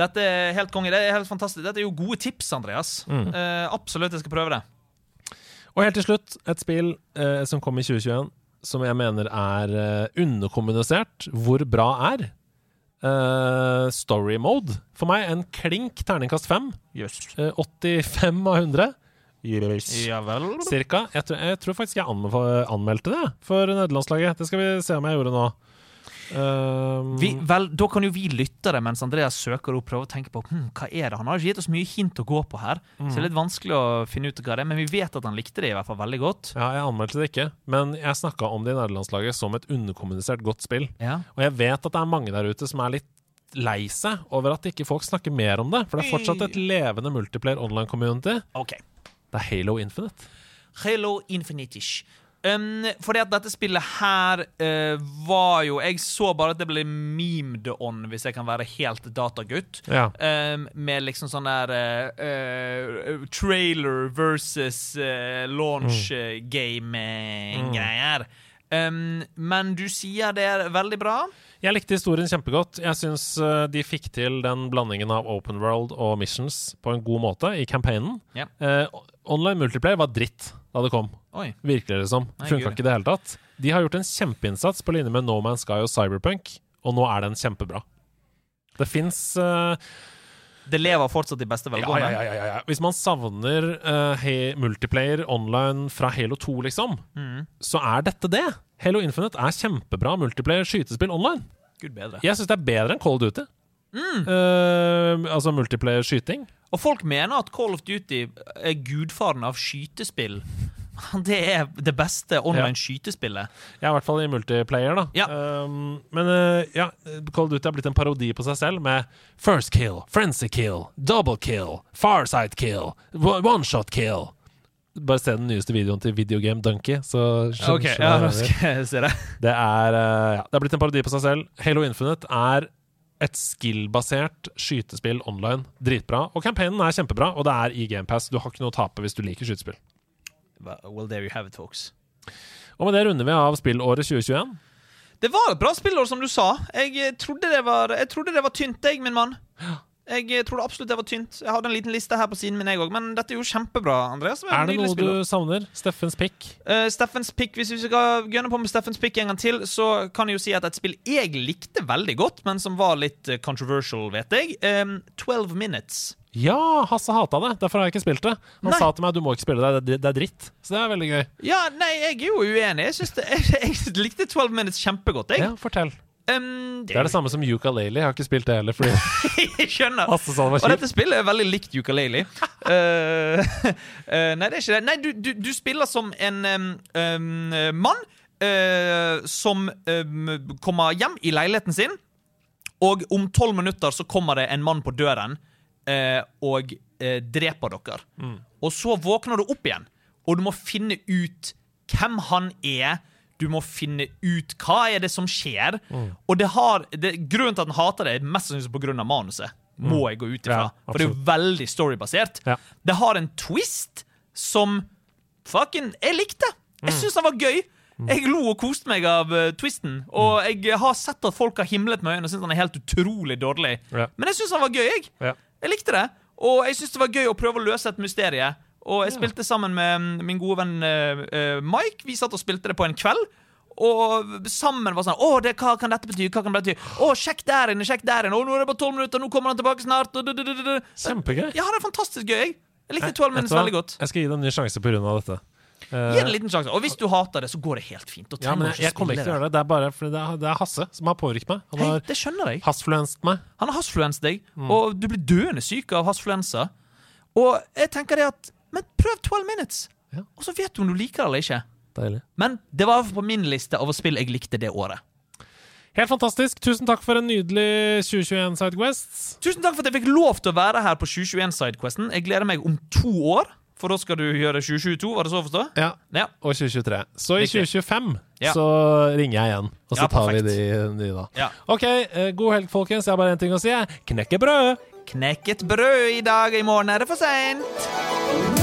S2: Dette er helt konge. Det er helt fantastisk. Dette er jo gode tips, Andreas.
S1: Mm.
S2: Eh, absolutt, jeg skal prøve det.
S1: Og helt til slutt, et spill eh, som kom i 2021, som jeg mener er eh, underkommunisert hvor bra er. Eh, story mode. For meg en klink terningkast fem.
S2: Yes.
S1: Uh, 85 av 100.
S2: Ja vel.
S1: Cirka. Jeg tror, jeg tror faktisk jeg anmeldte det for nederlandslaget. Det skal vi se om jeg gjorde nå. Um,
S2: Vi, vel, da kan jo vi lyttere, mens Andreas søker opp, prøve å tenke på hm, hva er det. Han har ikke gitt oss mye hint å gå på her, så det er litt vanskelig å finne ut hva det er. Men vi vet at han likte det i hvert fall veldig godt.
S1: ja, jeg anmeldte det ikke, men jeg snakka om det i nederlandslaget som et underkommunisert godt spill.
S2: Ja.
S1: Og jeg vet at det er mange der ute som er litt lei seg over at ikke folk snakker mer om det. For det er fortsatt et levende multiplayer online-community.
S2: Okay.
S1: Det er Halo Infinite.
S2: Halo Infinitish. Um, fordi at dette spillet her uh, var jo Jeg så bare at det ble memed on, hvis jeg kan være helt datagutt.
S1: Ja.
S2: Um, med liksom sånn der uh, uh, trailer versus launch mm. game-greier. Um, men du sier det er veldig bra?
S1: Jeg likte historien kjempegodt. Jeg syns de fikk til den blandingen av open world og missions på en god måte i campaignen. Yeah. Online multiplayer var dritt da det kom.
S2: Oi.
S1: Virkelig, det som.
S2: Nei,
S1: Funka ikke i det hele tatt. De har gjort en kjempeinnsats på linje med No Man's Sky og Cyberpunk, og nå er den kjempebra. Det fins
S2: Det lever fortsatt i beste velgående.
S1: ja, ja, ja, ja. Hvis man savner uh, multiplayer online fra Halo 2, liksom,
S2: Mm.
S1: så er dette det. Halo Infinite er kjempebra multiplayer skytespill online.
S2: Gud bedre.
S1: Jeg syns det er bedre enn Call of Duty.
S2: Mm.
S1: Uh, altså multiplayer skyting.
S2: Og folk mener at Call of Duty er gudfaren av skytespill. Det er det beste online skytespillet.
S1: Ja, i hvert fall i multiplayer, da.
S2: Ja.
S1: Um, men uh, ja, Call of Duty har blitt en parodi på seg selv med first kill, frenzy kill, double kill, farside kill, one shot kill. Bare se den nyeste videoen til Videogame Donkey, så skjønner okay,
S2: ja, skal jeg se det.
S1: Det er, uh, ja, det har blitt en parodi på seg selv. Halo Infinite er et skill-basert skytespill online. Dritbra. Og campaignen er kjempebra, og det er i GamePass. Du har ikke noe å tape hvis du liker skytespill.
S2: Well, there you have it, folks.
S1: Og med det runder vi av spillåret 2021.
S2: Det var et bra spillår, som du sa. Jeg eh, trodde det var, jeg trodde det var tynt, jeg, min mann. Jeg tror trodde absolutt det var tynt. Jeg hadde en liten liste her på siden min, jeg òg. Men dette er jo kjempebra, Andreas.
S1: Er det noe du savner? Steffens pick?
S2: Uh, Steffens pick, Hvis vi skal gønne på med Steffens pick en gang til, så kan jeg jo si at et spill jeg likte veldig godt, men som var litt eh, controversial, vet jeg. Um, 12 Minutes.
S1: Ja, Hasse hata det. Derfor har jeg ikke spilt det. Han
S2: Nei.
S1: sa til meg du må ikke spille det, det, det er dritt. Så det er veldig gøy.
S2: Ja, nei, jeg er jo uenig. Jeg, det, jeg, jeg likte 12 Minutes kjempegodt, jeg.
S1: Ja, fortell.
S2: Um,
S1: Det er det samme som Ukulele. Jeg har ikke spilt det heller, fordi
S2: jeg skjønner. Og dette spillet er veldig likt ukulele. uh, uh, nei, det er ikke det. Nei, du, du, du spiller som en um, um, mann uh, som kommer hjem i leiligheten sin, og om tolv minutter så kommer det en mann på døren og dreper dere. Og så våkner du opp igjen, og du må finne ut hvem han er. Du må finne ut hva er det som skjer. Og det har, det, grunnen til at han hater det, er mest sannsynlig av manuset. Må jeg gå ut ifra.
S1: Ja,
S2: For det er jo veldig storybasert.
S1: Ja.
S2: Det har en twist som fucking Jeg likte. Jeg syns den var gøy. Jeg lo og koste meg av uh, twisten. Og jeg har sett at folk har himlet med øynene og syntes den er helt utrolig dårlig.
S1: Ja.
S2: Men jeg syns den var gøy, jeg. Jeg likte det. Og jeg syns det var gøy å prøve å løse et mysterie. Og jeg spilte sammen med mm, min gode venn eh, eh, Mike. Vi satt og spilte det på en kveld. Og sammen var sånn Å, det, hva kan dette bety? Hva kan det bety? Å, sjekk der inne, sjekk der inne. Å, nå er det bare tolv minutter, nå kommer han tilbake snart.
S1: Kjempegøy.
S2: Ja, det er fantastisk gøy, jeg. Jeg likte 12
S1: Vet
S2: Minutes
S1: du hva?
S2: veldig godt.
S1: Jeg skal gi det en ny sjanse av dette. Eh,
S2: Gi en liten sjanse. Og hvis du hater det, så går det helt fint.
S1: Ja, men jeg, jeg kommer ikke til å gjøre det. Det er bare fordi det er, det er Hasse som har påvirket meg. Han
S2: Hei,
S1: har
S2: det skjønner jeg.
S1: hasfluenset meg.
S2: Han har hasfluenset deg,
S1: Mm.
S2: og du blir døende syk av hasfluensa. Og jeg tenker det at Men prøv 12 Minutes,
S1: Ja.
S2: og så vet du om du liker det eller ikke.
S1: Deilig.
S2: Men det var på min liste av spill jeg likte det året.
S1: Helt fantastisk. Tusen takk for en nydelig 2021 Sidequest.
S2: Tusen takk for at jeg fikk lov til å være her på 2021 Sidequesten. Jeg gleder meg om to år, for da skal du gjøre 2022, var det så å forstå?
S1: Ja,
S2: Ja.
S1: og 2023. Så i 2025
S2: Ja.
S1: så ringer jeg igjen, og så
S2: Ja,
S1: tar vi de nye da.
S2: Ja.
S1: OK, eh, god helg, folkens. Jeg har bare én ting å si. jeg. et brød!
S2: Knekk et brød i dag, i morgen er det for seint.